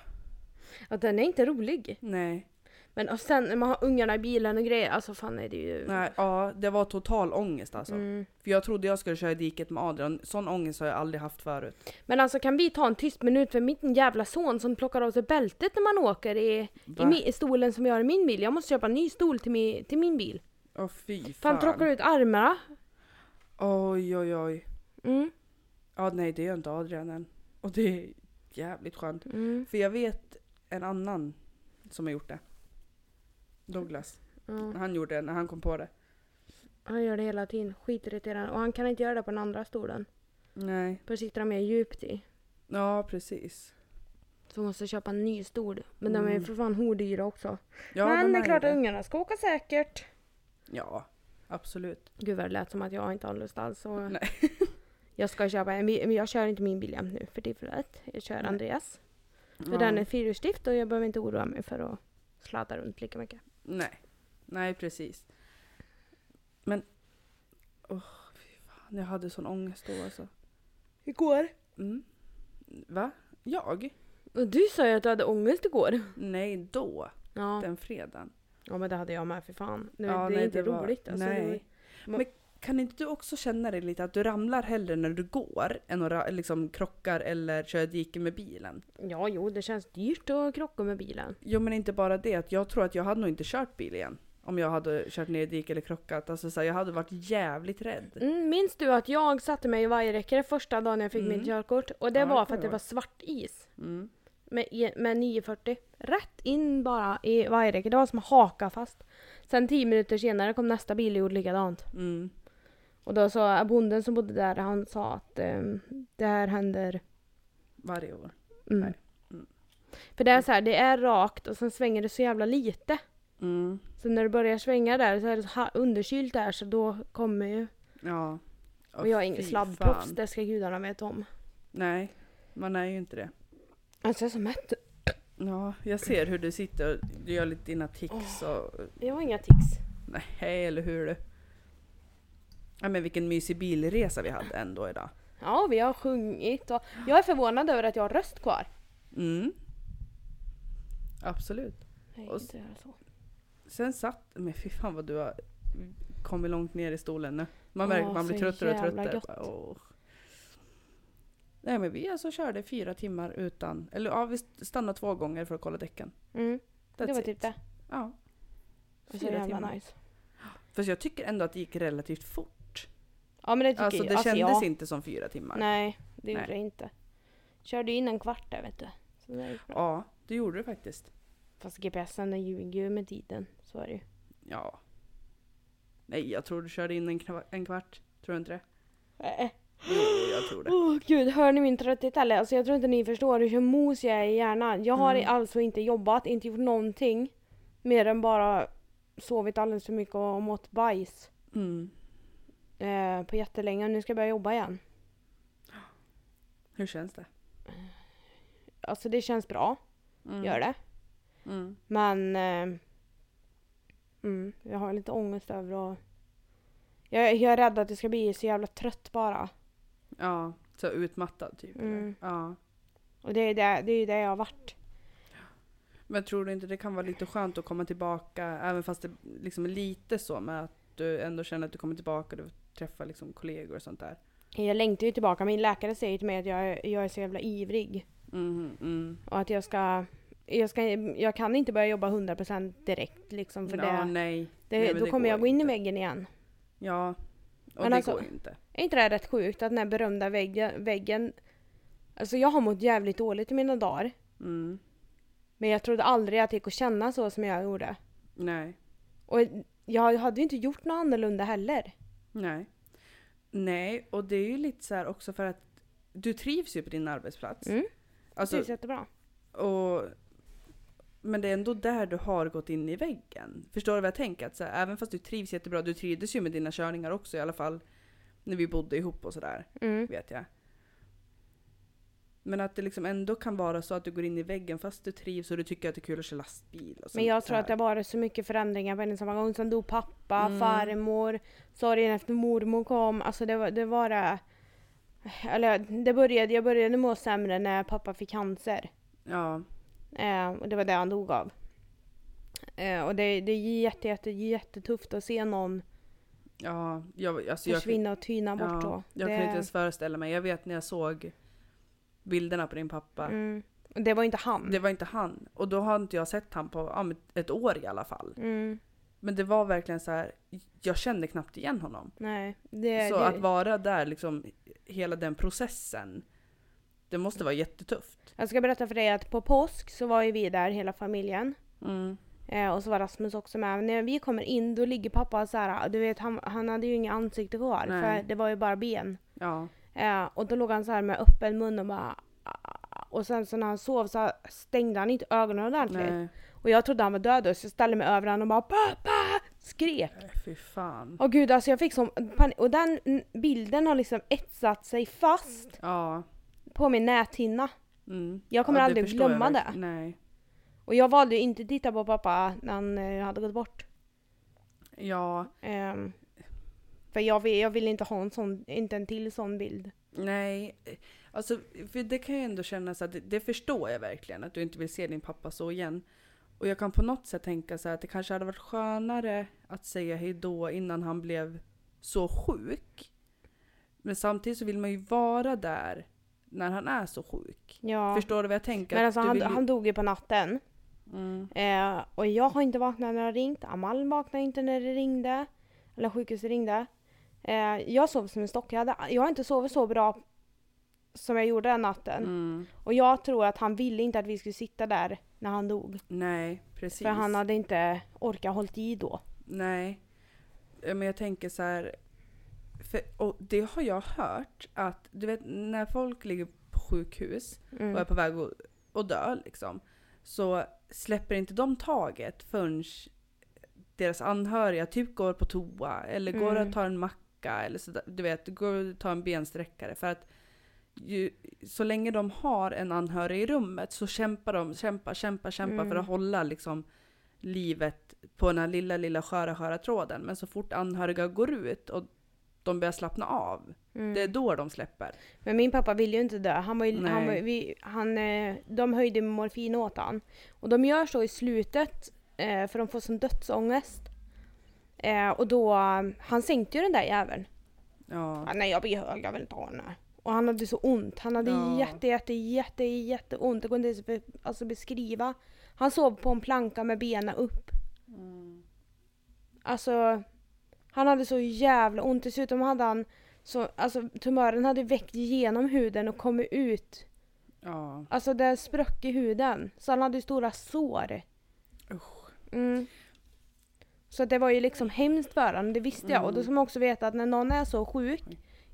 Att den är inte rolig.
Nej.
Men och sen när man har ungarna i bilen och grejer, alltså fan är det ju...
Nej, ja det var total ångest alltså.
Mm.
För jag trodde jag skulle köra i diket med Adrian. Sån ångest har jag aldrig haft förut.
Men alltså kan vi ta en tyst minut för min jävla son som plockar av sig bältet när man åker i, i, i stolen som vi har i min bil. Jag måste köpa en ny stol till, mi, till min bil.
Åh fy
Fan
fan.
plockar ut armarna.
Oj oj oj.
Mm.
Ja nej det gör inte Adrian än. Och det är jävligt skönt.
Mm.
För jag vet en annan som har gjort det. Douglas.
Ja.
Han gjorde det när han kom på det.
Han gör det hela tiden. Skitirriterande. Och han kan inte göra det på den andra stolen.
Nej.
För sitter han mer djupt i.
Ja precis.
Så vi måste köpa en ny stol. Men de är
Mm.
för fan hordyra också.
Ja,
Men
de
det är klart att ungarna ska åka säkert.
Ja. absolut.
Gud vad det lät som att jag inte har lust alls. Och
Nej. [LAUGHS]
jag ska köpa en bil, men jag kör inte min bil jämt nu för tillfället. Jag kör. Andreas. För
Ja.
den är fyrhjulsdrift och jag behöver inte oroa mig för att sladda runt lika mycket.
Nej. Nej, precis. Men, åh, fy fan. Jag hade sån ångest då alltså.
Igår?
Mm. Va? Jag?
Du sa ju att du hade ångest igår.
Nej, då.
Ja,
Den fredagen.
ja men det hade jag med för fan. Det,
Ja,
det är
nej,
inte
det var-
roligt alltså.
nej.
Det var,
Men kan inte du också känna dig lite att du ramlar hellre när du går än att liksom krockar eller kör ett dike med bilen?
ja, jo det känns dyrt att krocka med bilen.
Jo men inte bara det, att jag tror att jag hade nog inte kört bil igen. Om jag hade kört ner i dik eller krockat. Alltså så här, jag hade varit jävligt rädd.
Mm, minns du att jag satte mig i vajerräcke första dagen jag fick
Mm.
mitt körkort? Och det
Ja,
var för att det var svart is.
Mm.
Med, med 940. Rätt in bara i vajerräcket. Det var som att haka fast. Sen tio minuter senare kom nästa bil och gjorde likadant.
Mm.
Och då sa bonden som bodde där, han sa att ehm, det här händer
Varje år.
Mm.
Nej. Mm.
För det är så här, det är rakt och sen svänger det så jävla lite.
Mm.
Så när det börjar svänga där så är det så underkylt där så då kommer ju...
Ja.
Och jag är ingen sladdproffs, det ska gudarna veta om.
Nej, man är ju inte det.
Alltså jag är så mätt.
Ja, jag ser hur du sitter och du gör lite dina tics och...
Jag har inga tics.
Nej, eller hur du? Ja men vilken mysig bilresa vi hade ändå idag.
Ja, vi har sjungit och jag är förvånad över att jag har röst kvar.
Mm. Absolut.
Nej,
Och
inte göra så.
Sen satt, men fy fan vad du har kommit långt ner i stolen nu. Man märker att man blir tröttare och tröttare. Bara. Nej men vi alltså körde fyra timmar utan, eller ja vi stannade två gånger för att kolla däcken.
Mm, det var
it.
typ det.
Ja. Fyra timmar.
nice.
Fast jag tycker ändå att det gick relativt fort.
Ja men det tycker
Alltså
jag.
det
Alltså,
kändes
ja.
inte som fyra timmar.
Nej, det gjorde
Nej.
det inte. Körde in en kvart där vet du. Det.
Ja, det gjorde du faktiskt.
Fast GPSen den ljuger ju med tiden. Så är det ju.
Ja. Nej, jag tror du körde in en, kva- en kvart. Tror du inte det?
Äh.
Jo, jag tror det.
Åh gud, hör ni min trötthet eller? Alltså jag tror inte ni förstår hur mos jag är i hjärnan. Jag har
Mm.
alltså inte jobbat, inte gjort någonting. Mer än bara sovit alldeles för mycket och mått bajs.
Mm.
Eh, på jättelänge. Nu ska jag börja jobba igen.
Hur känns det?
Alltså det känns bra,
Mm.
gör det.
Mm.
Men eh, mm, jag har lite ångest över att... Jag, jag är rädd att jag ska bli så jävla trött bara.
Ja, så utmattad typ.
Mm.
Ja.
Och det är det, det, är ju det jag har varit.
Men tror du inte det kan vara lite skönt att komma tillbaka, även fast det liksom är lite så med att du ändå känner att du kommer tillbaka, du träffar liksom kollegor och sånt där.
Jag längtar ju tillbaka. Min läkare säger till mig att jag, jag är så jävla ivrig.
Mm, mm.
Och att jag ska... Jag, ska, jag kan inte börja jobba 100% direkt liksom för
ja,
det,
nej.
det,
nej,
då
det
kommer jag gå in i
inte.
väggen igen.
Ja, och
Men
det
alltså-
går inte.
Är inte det här rätt sjukt att den här berömda väggen, väggen... Alltså jag har mått jävligt dåligt i mina dagar.
Mm.
Men jag trodde aldrig att det gick att känna så som jag gjorde.
Nej,
Och jag hade ju inte gjort något annorlunda heller.
Nej. Nej, och det är ju lite så här också för att du trivs ju på din arbetsplats.
Mm.
Alltså,
det är jättebra.
Och, men det är ändå där du har gått in i väggen. Förstår du vad jag tänker? Att så här, även fast du trivs jättebra, du trivdes ju med dina körningar också i alla fall när vi bodde ihop och sådär,
Mm.
vet jag. Men att det liksom ändå kan vara så att du går in i väggen fast du trivs och du tycker att det är kul att köra lastbil. Och
Men jag tror att det var så mycket förändringar på en samma gång. Sen dog pappa,
Mm.
farmor, sorgen efter mormor kom. Alltså det var det. Var det eller det började, jag började må sämre när pappa fick cancer.
Ja,
Eh, och det var det han dog av. Eh, och det, det är jätte, jätte, jättetufft att se någon
ja, jag, alltså jag,
försvinna och tyna bort
ja,
så.
jag
det,
kan inte ens föreställa mig. Jag vet när jag såg bilderna på din pappa.
mm. Det var inte han.
Det var inte han. Och då har inte jag sett han på ja, men ett år i alla fall.
Mm.
Men det var verkligen så här. jag kände knappt igen honom.
Nej. Det,
så
det,
att vara där liksom, hela den processen, det måste vara jättetufft.
Jag ska berätta för dig att på påsk så var ju vi där hela familjen.
Mm.
Eh, och så var Rasmus också med. När vi kommer in då ligger pappa så här, du vet han, han hade ju inga ansikte kvar
Nej.
för det var ju bara ben.
Ja.
Eh, och då låg han så här med öppen mun och bara och sen så när han sov så stängde han inte ögonen ordentligt.
Nej.
Och jag trodde han var död och så jag ställde mig över honom och bara pappa! Skrek.
Nej, Fy fan.
Åh gud alltså jag fick sån panik. Och den bilden har liksom etsat sig fast
Ja.
på min näthinna.
Mm.
Jag kommer
ja,
aldrig glömma det.
Nej.
Och jag valde ju inte att titta på pappa när han eh, hade gått bort.
Ja,
Ehm, för jag vill, jag vill inte ha en sån, inte en till sån bild.
nej. Alltså, för det kan ju ändå kännas att det, det förstår jag verkligen, att du inte vill se din pappa så igen. Och jag kan på något sätt tänka så här att det kanske hade varit skönare att säga hej då innan han blev så sjuk. Men samtidigt så vill man ju vara där när han är så sjuk.
Ja.
Förstår du vad jag tänker?
Men alltså han,
ju-
han dog ju på natten.
Mm.
Eh, och jag har inte vaknat när det har ringt. Amal vaknade inte när det ringde. Eller sjukhuset ringde. Eh, jag sov som en stock. Jag, hade, jag har inte sovit så bra som jag gjorde den natten.
Mm.
Och jag tror att han ville inte att vi skulle sitta där när han dog.
Nej, precis.
För han hade inte orkat hållit i då.
Nej. Ja, Men jag tänker så här. För, och det har jag hört att du vet när folk ligger på sjukhus och är
Mm.
på väg att, att dö liksom. Så släpper inte de taget förrän deras anhöriga typ går på toa eller går
Mm.
och tar en macka eller så, du vet, går och tar en bensträckare. För att ju, så länge de har en anhörig i rummet så kämpar de, kämpar, kämpar, kämpar för
Mm.
att hålla liksom livet på den här lilla, lilla sköra, sköra tråden. Men så fort anhöriga går ut och de börjar slappna av,
Mm.
det är då de släpper.
Men min pappa ville ju inte dö. Han var ju, han var, vi, han, eh, de höjde morfin åt han. Och de gör så i slutet eh, för de får sån dödsångest. Eh, och då, han sänkte ju den där jäveln.
Ja.
Ah, nej jag blir hög, jag vill inte ha den här. Och han hade så ont. Han hade
Ja.
jätte, jätte, jätte, jätte ont. Det går inte ens att alltså beskriva. Han sov på en planka med benen upp.
Mm.
Alltså, han hade så jävla ont. Dessutom hade han så, alltså tumören hade väckt genom huden och kommit ut.
Ja.
Alltså det sprack i huden. Så han hade stora sår.
Usch.
Mm. Så det var ju liksom hemskt för honom, det visste jag. Och då
Mm.
ska man också veta att när någon är så sjuk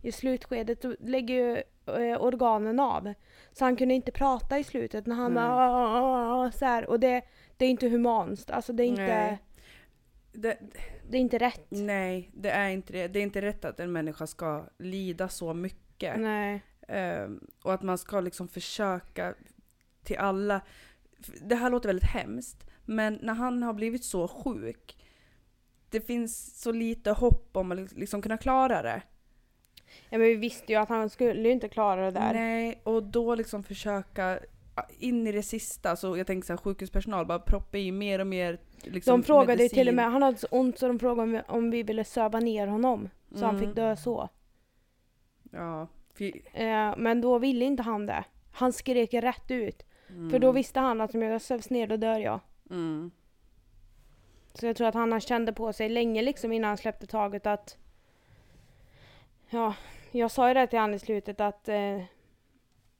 i slutskedet då lägger ju eh, organen av. Så han kunde inte prata i slutet när han bara "Ah, ah, ah", så här. Och det, det är inte humant. Alltså det är inte,
Nej. Det,
det är inte rätt.
nej, det är inte det. Det är inte rätt att en människa ska lida så mycket.
Nej.
Ehm, och att man ska liksom försöka till alla. Det här låter väldigt hemskt, men när han har blivit så sjuk, det finns så lite hopp om att liksom kunna klara det.
Ja, men vi visste ju att han skulle inte klara det där.
Nej, och då liksom försöka in i det sista, så jag tänker så här, sjukhuspersonal bara proppa i mer och mer liksom,
de frågade
medicin.
till och med, han hade så ont så de frågade om, om vi ville söva ner honom. Så han
Mm.
fick dö så.
Ja,
Eh, men då ville inte han det. Han skrek rätt ut.
mm,
För då visste han att om jag sövs ner då dör jag.
mm,
Så jag tror att han kände på sig länge liksom innan han släppte taget att... Ja, jag sa ju det till han i slutet att eh,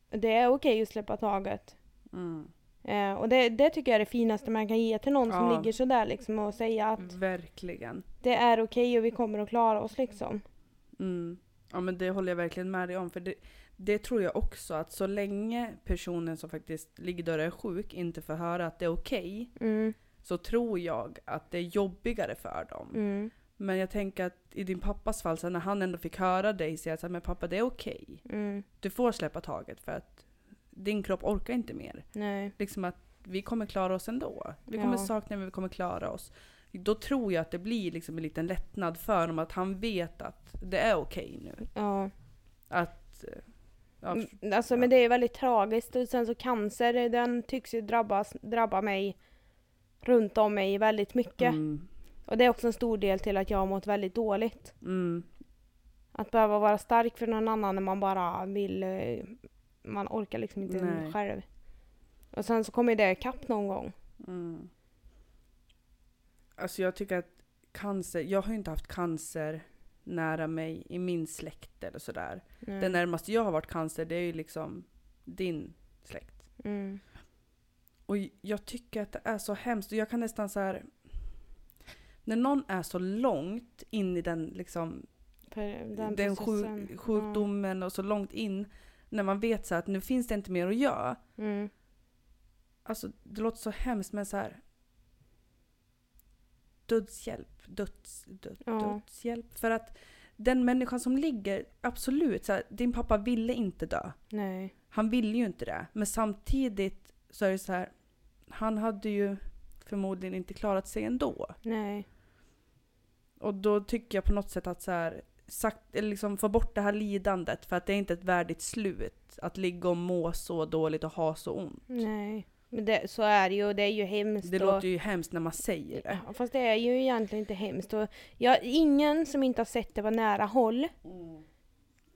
det är okej att släppa taget.
mm.
Eh, och det, det tycker jag är det finaste man kan ge till någon som
Ja.
ligger sådär liksom och säga att
Verkligen.
det är okej och vi kommer att klara oss liksom.
Mm. Ja men det håller jag verkligen med dig om. För det, det tror jag också att så länge personen som faktiskt ligger där och är sjuk inte får höra att det är okej.
Mm,
så tror jag att det är jobbigare för dem.
mm,
Men jag tänker att i din pappas fall, så när han ändå fick höra dig säga att men pappa det är okej.
mm,
Du får släppa taget för att din kropp orkar inte mer.
nej.
Liksom att vi kommer klara oss ändå. Vi kommer
Ja.
sakna men vi kommer klara oss. Då tror jag att det blir liksom en liten lättnad för honom att han vet att det är okej nu.
Ja.
Att... Ja,
Mm, Alltså men det är väldigt tragiskt och sen så cancer den tycks ju drabbas, drabba mig runt om mig väldigt mycket.
mm,
Och det är också en stor del till att jag har mått väldigt dåligt.
mm,
Att behöva vara stark för någon annan när man bara vill, eh, man orkar liksom inte
Nej.
själv. Och sen så kommer det ikapp någon gång.
mm. Alltså jag tycker att cancer, jag har ju inte haft cancer nära mig i min släkt eller sådär.
Nej.
Det närmaste jag har varit cancer det är ju liksom din släkt.
Mm.
Och jag tycker att det är så hemskt jag kan nästan så här. När någon är så långt in i den liksom
den,
den, sjuk, sjukdomen och så långt in när man vet så här att nu finns det inte mer att göra.
Ja. Mm.
Alltså det låter så hemskt men så här. dödshjälp. Döds, död,
Ja.
Dödshjälp. För att den människan som ligger, absolut, så här, din pappa ville inte dö.
Nej.
Han ville ju inte det. Men samtidigt så är det så här, han hade ju förmodligen inte klarat sig ändå.
Nej.
Och då tycker jag på något sätt att så här, sagt, liksom få bort det här lidandet för att det är inte ett värdigt slut. Att ligga och må så dåligt och ha så ont.
Nej. Men det, så är det ju och det är ju hemskt.
Det
och,
låter ju hemskt när man säger det.
Ja, Fast det är ju egentligen inte hemskt. Och jag, ingen som inte har sett det på nära håll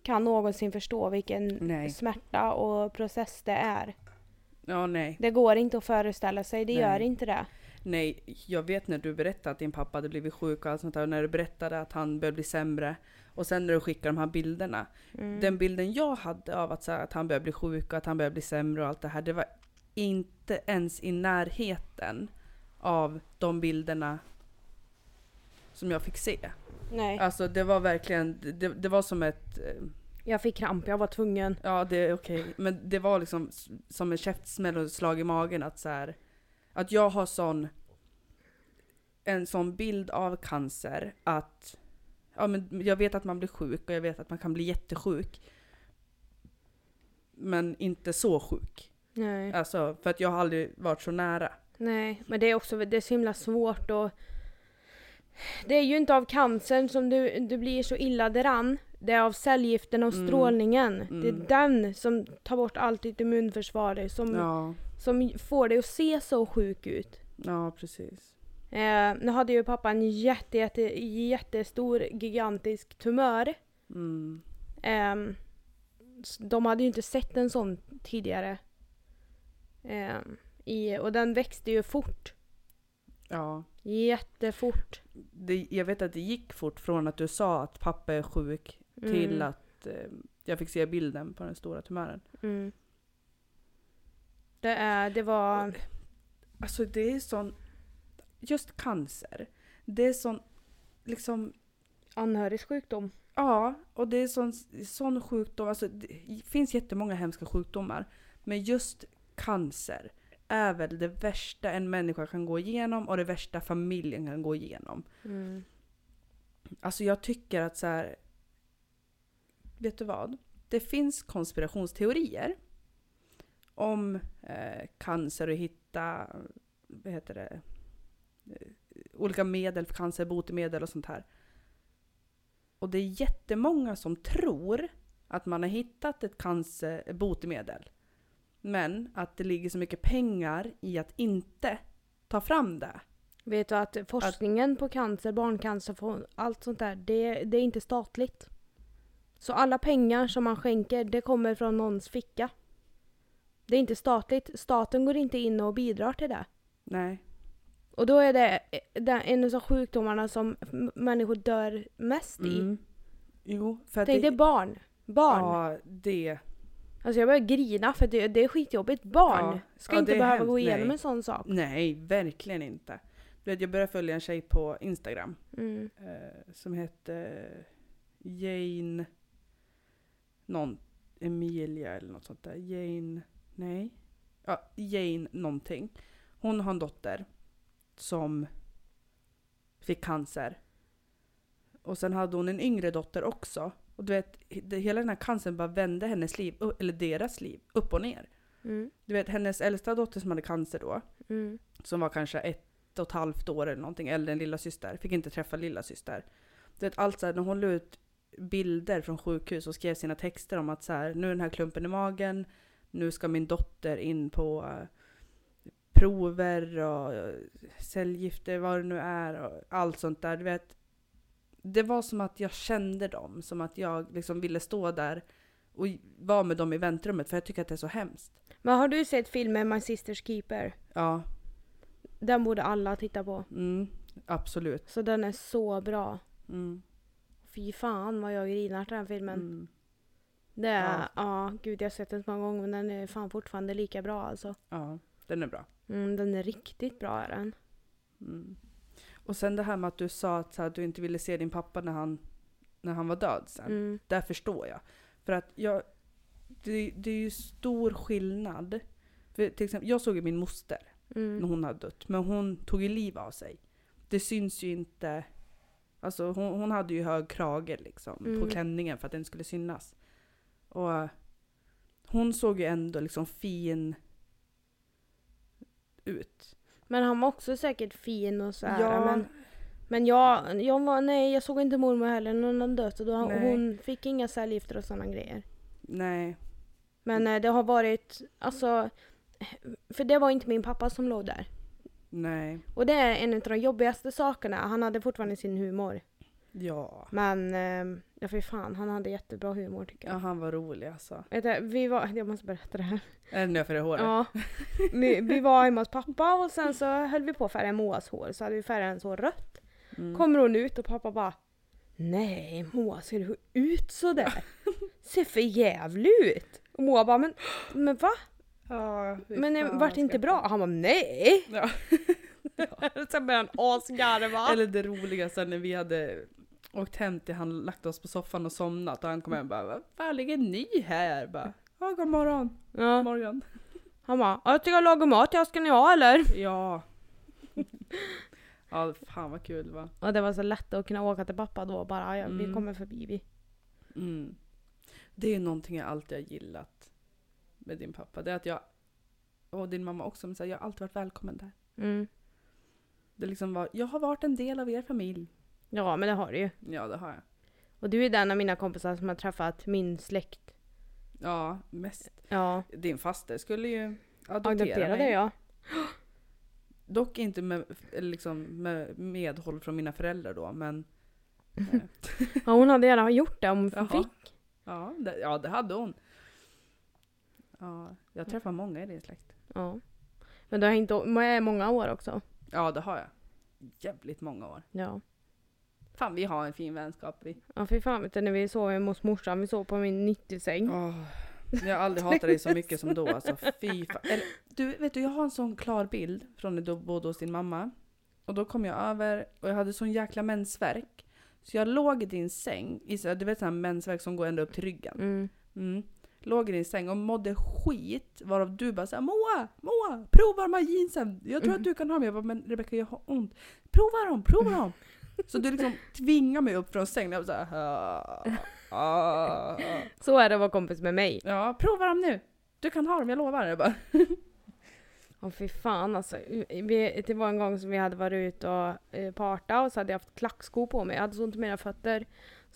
kan någonsin förstå vilken
Nej.
smärta och process det är.
Ja, nej.
Det går inte att föreställa sig, det
Nej.
gör inte det.
Nej, jag vet när du berättade att din pappa hade blivit sjuk och allt sånt där. Och när du berättade att han började bli sämre. Och sen när du skickade de här bilderna.
Mm.
Den bilden jag hade av att, så här, att han började bli sjuk och att han började bli sämre och allt det här. Det var inte ens i närheten av de bilderna som jag fick se.
Nej,
Alltså det var verkligen, det, det var som ett, eh,
jag fick kramp, jag var tvungen.
ja det är okej, men det var liksom som en käftsmäll och ett slag i magen att så här, att jag har sån, en sån bild av cancer att, ja men jag vet att man blir sjuk och jag vet att man kan bli jättesjuk. Men inte så sjuk.
Nej.
Alltså för att jag har aldrig varit så nära.
Nej, men det är också det är så himla svårt och det är ju inte av cancern som du, du blir så illa däran. Det är av cellgiften och
Mm.
strålningen.
Mm.
Det är den som tar bort allt ditt immunförsvar. Som,
Ja,
som får dig att se så sjuk ut.
ja precis.
Eh, nu hade ju pappa en jätte, jätte, jättestor gigantisk tumör.
Mm.
S- de hade ju inte sett en sån tidigare. Ehm, i, och den växte ju fort.
Ja.
Jättefort.
Det, jag vet att det gick fort från att du sa att pappa är sjuk till
Mm.
att eh, jag fick se bilden på den stora tumören.
Mm. Det, är, det var...
Alltså det är sån, just cancer. Det är sån, liksom,
Anhörigsjukdom.
ja, och det är sån, sån sjukdom, alltså det finns jättemånga hemska sjukdomar. Men just cancer är väl det värsta en människa kan gå igenom och det värsta familjen kan gå igenom.
Mm.
Alltså jag tycker att så här. Vet du vad? Det finns konspirationsteorier om eh, cancer och hitta vad heter det, eh, olika medel för cancer, botemedel och sånt här. Och det är jättemånga som tror att man har hittat ett cancer, botemedel. Men att det ligger så mycket pengar i att inte ta fram det.
Vet du att forskningen på cancer, barncancer, allt sånt där, det, det är inte statligt. Så alla pengar som man skänker, det kommer från någons ficka. Det är inte statligt. Staten går inte in och bidrar till det.
Nej.
Och då är det, det är en av sjukdomarna som människor dör mest i.
Mm. Jo, för att
Tänk dig barn. Barn.
Ja, det.
Alltså jag börjar grina för det, det är skitjobbigt. Barn
Ja.
ska
Ja,
inte
det
behöva
hemskt.
gå igenom
Nej.
en sån sak.
Nej, verkligen inte. Du vet, jag började följa en tjej på Instagram
Mm.
eh, som hette Jane någon Emilia eller något sånt där. Jane, nej. Ja, Jane någonting. Hon har en dotter som fick cancer. Och sen hade hon en yngre dotter också. Och du vet, hela den här cancern bara vände hennes liv, eller deras liv, upp och ner.
Mm.
Du vet hennes äldsta dotter som hade cancer då,
Mm.
som var kanske ett och ett halvt år eller någonting äldre än lilla syster. Fick inte träffa lilla syster. Du vet allt så här, när hon la ut bilder från sjukhus och skrev sina texter om att så här, nu är den här klumpen i magen, nu ska min dotter in på eh, prover och eh, cellgifter, vad det nu är och allt sånt där. Du vet, det var som att jag kände dem, som att jag liksom ville stå där och vara med dem i väntrummet för jag tycker att det är så hemskt.
Men har du sett filmen My Sister's Keeper?
Ja,
Den borde alla titta på.
mm, absolut.
Så den är så bra.
Mm.
Fy fan vad jag grinar till den filmen.
Mm.
Det är,
Ja.
ja. gud jag har sett den så många gånger men den är fan fortfarande lika bra alltså.
Ja, den är bra.
Mm, den är riktigt bra är den.
Mm. Och sen det här med att du sa att, här, du inte ville se din pappa när han, när han var död sen.
Mm.
Där förstår jag. För att jag, det, det är ju stor skillnad. För till exempel, jag såg ju min moster när
Mm.
hon hade dött, men hon tog ju liv av sig. det syns ju inte. Alltså hon, hon hade ju hög krage liksom på
Mm.
klänningen för att den skulle synas. Och hon såg ju ändå liksom fin ut.
Men han var också säkert fin och så här,
Ja.
men Men jag, jag var, nej jag såg inte mormor heller när hon hade dött och då,
Nej.
hon fick inga cellgifter och sådana grejer.
Nej.
Men eh, det har varit, alltså, för det var inte min pappa som låg där.
Nej.
Och det är en av de jobbigaste sakerna, han hade fortfarande sin humor.
Ja.
Men, eh, ja för fan, han hade jättebra humor tycker
Ja,
jag.
han var rolig alltså.
Vet du, vi var, [LAUGHS] jag måste berätta det här.
Är det nu för det håret?
Ja. [LAUGHS] Vi, vi var hemma hos pappa och sen så höll vi på att färga Moas hår, så hade vi färgat hennes hår rött.
Mm.
Kommer hon ut och pappa bara Nej Moa ser du ut sådär? [LAUGHS] Ser för jävlig ut! Och Moa bara men, men va?
Ja,
Men det
fan,
vart
jag
inte bra? Han bara nej!
Ja. [LAUGHS]
Sen började han asgarva.
Eller det roligaste när vi hade åkt hem till han, lagt oss på soffan och somnat och han kom hem och bara Vad fan ligger ni här? Bara, ja, god morgon.
Ja.
morgon.
Han bara jag tycker jag lagar mat, jag ska ni ha eller?
Ja. [LAUGHS] ja, fan vad kul va?
Och det var så lätt att kunna åka till pappa då bara ja, vi
Mm.
kommer förbi vi.
Mm. Det är ju någonting jag alltid har gillat med din pappa. Det är att jag, och din mamma också, men så här, jag har alltid varit välkommen där.
Mm.
Det liksom var, jag har varit en del av er familj.
Ja men det har du ju.
Ja, det har jag.
Och du är den av mina kompisar som har träffat min släkt.
Ja, mest.
Ja.
Din faster skulle ju adoptera,
Adopterade
mig.
jag.
Dock inte med, liksom med medhåll från mina föräldrar då, men... [LAUGHS]
Ja, hon hade gärna gjort det om hon
Jaha.
fick.
ja, det, ja, det hade hon. Ja, jag träffar många i din släkt.
Ja. Men det har inte med många år också.
Ja, det har jag. Jävligt många år.
Ja.
Fan, vi har en fin vänskap vi.
Ja fy fan vet du när vi sov hemma hos morsan, vi sov på min 90-säng.
Åh, jag har aldrig hatat dig så mycket som då alltså. Fy fan. Eller, du, vet du, jag har en sån klar bild från när du bodde hos din mamma. Och då kom jag över och jag hade sån jäkla mensvärk. Så jag låg i din säng, i, du vet sån här mensvärk som går ända upp till ryggen.
Mm.
Mm. Låg i din säng och mådde skit. Varav du bara såhär Moa, Moa, prova de här jeansen. Jag tror
Mm.
att du kan ha dem. Jag bara, men Rebecka jag har ont. Prova dem, prova dem. [LAUGHS] Så du liksom tvingar mig upp från sängen. Jag var såhär, ah, ah, ah.
Så är det att vara kompis med mig.
Ja, prova dem nu. Du kan ha dem, jag lovar. Jag bara, [LAUGHS]
Åh fy fan alltså. Vi, det var en gång som vi hade varit ute och eh, parta och så hade jag haft klackskor på mig. Jag hade så ont i mina fötter.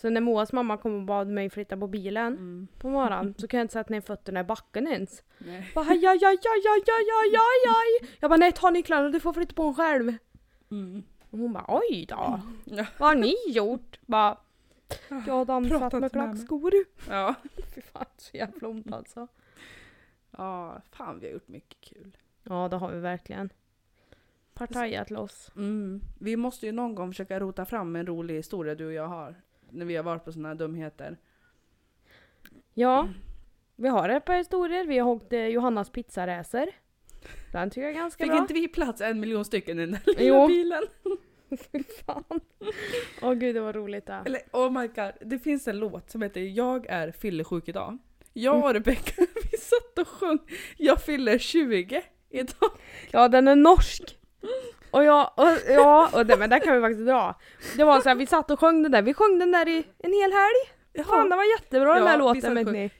Så när Moas mamma kom och bad mig flytta på bilen
mm.
på morgonen så kunde jag inte sätta ner fötterna i backen ens.
Nej.
Bara aj, aj, aj, aj, aj, aj, aj. Jag bara nej ta nycklarna du får flytta på dem själv.
Mm.
Och hon bara oj då.
Mm.
Vad har ni gjort? Bara, jag har dansat med klackskor.
Ja. [LAUGHS]
Fy fan så jävla ont alltså.
Ja, fan vi har gjort mycket kul.
Ja det har vi verkligen. Partajat loss.
Mm. Vi måste ju någon gång försöka rota fram en rolig historia du och jag har. När vi har varit på såna här dumheter.
Ja, vi har ett par historier. Vi har åkt eh, Johannas pizzaräser. Den tycker jag är ganska
Fick
bra.
inte vi plats en miljon stycken i den där lilla
Jo.
bilen? [LAUGHS] [LAUGHS]
Fy fan. Åh gud det var roligt det.
Eller oh my god, det finns en låt som heter Jag är fyllesjuk idag. Jag och Rebecca, [LAUGHS] vi satt och sjöng Jag fyller 20 idag.
Ja den är norsk. Och ja, och, ja, och det, men där kan vi faktiskt dra. Det var så här, vi satt och sjöng den där, vi sjöng den där i en hel helg. Fan den var jättebra den
Ja,
där låten vet
och-
ni.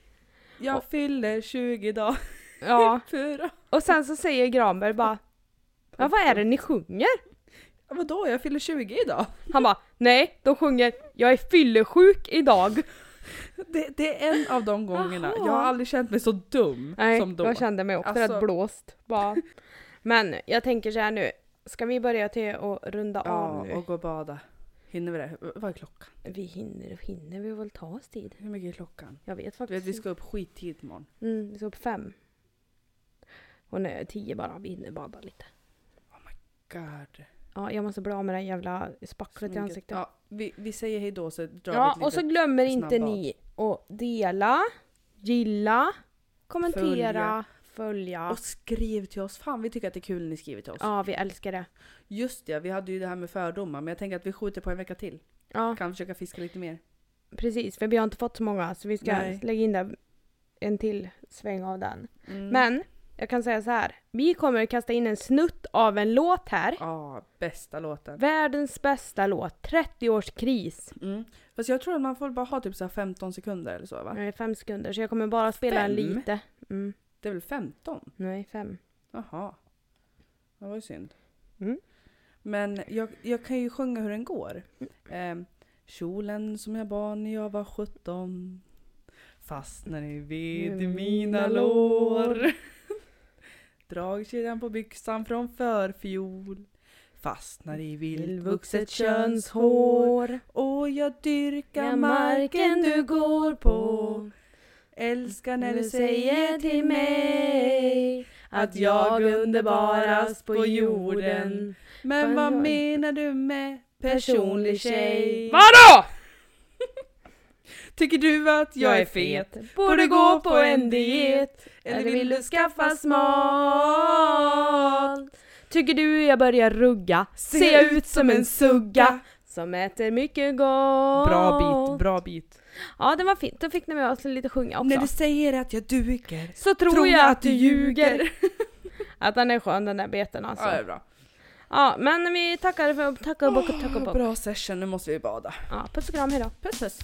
Jag fyller 20 idag.
Ja, [LAUGHS] och sen så säger Granberg bara Ja, vad är det ni sjunger?
Ja, Vadå, jag fyller 20 idag?
Han bara nej, de sjunger Jag är fyllesjuk idag.
Det, det är en av de gångerna.
Jaha.
Jag har aldrig känt mig så dum
Nej,
som då.
jag kände mig också
Alltså-
rätt blåst. Bara. Men jag tänker så här nu. Ska vi börja till att runda
ja,
av nu?
och gå och bada. Hinner vi det? Vad är klockan?
Vi hinner, hinner vi väl ta oss tid?
Hur mycket är klockan?
Jag vet faktiskt
vet, vi ska upp skittid imorgon.
Mm, vi ska upp fem. Och nu är tio bara, vi hinner bada lite.
God.
Ja, jag måste bli av med det jävla spacklet i ansiktet.
Ja, vi, vi säger hej då så drar
Ja,
vi
och så glömmer inte ni att dela, gilla, kommentera,
Följa.
Följa.
Och skriv till oss. Fan vi tycker att det är kul när ni skriver till oss.
Ja, vi älskar det.
Just det, vi hade ju det här med fördomar men jag tänker att vi skjuter på en vecka till.
Ja,
Kan försöka fiska lite mer.
precis. För vi har inte fått så många så vi ska
Nej.
lägga in där en till sväng av den.
Mm.
Men jag kan säga så här. Vi kommer kasta in en snutt av en låt här.
Ja, bästa låten.
Världens bästa låt, 30-årskris.
Mm. Fast jag tror att man får bara ha typ så här 15 sekunder eller så va?
Nej, fem sekunder, så jag kommer bara spela en
Fem?
lite. Mm.
Det är väl 15?
Nej, fem.
Jaha. Det var ju synd.
Mm.
Men jag, jag kan ju sjunga hur den går. Eh, kjolen som jag bar när jag var 17 fastnar i ved i mina lår. [LAUGHS] Dragkedjan på byxan från förfjol fastnar i vildvuxet könshår. Och jag dyrkar marken du går på. Älskar när du säger till mig att jag underbarast på jorden. Men vad
Vad-
menar du med personlig tjej?
Vadå? [LAUGHS]
Tycker du att jag är fet?
Borde gå på en diet. Eller vill du skaffa smalt? Tycker du jag börjar rugga? Ser jag ut som en sugga? Som äter mycket gott.
Bra bit, bra bit.
Ja, det var fint. Då fick ni med oss lite sjunga också.
När du säger att jag duger
Så tror, jag att du ljuger. [LAUGHS] att den är skön den där beten alltså.
Ja, det
Ja,
är bra.
men vi tackar för tackar och bockar, tackar och bockar.
Bra session, nu måste vi bada.
Ja, puss och kram, hejdå.
Puss puss.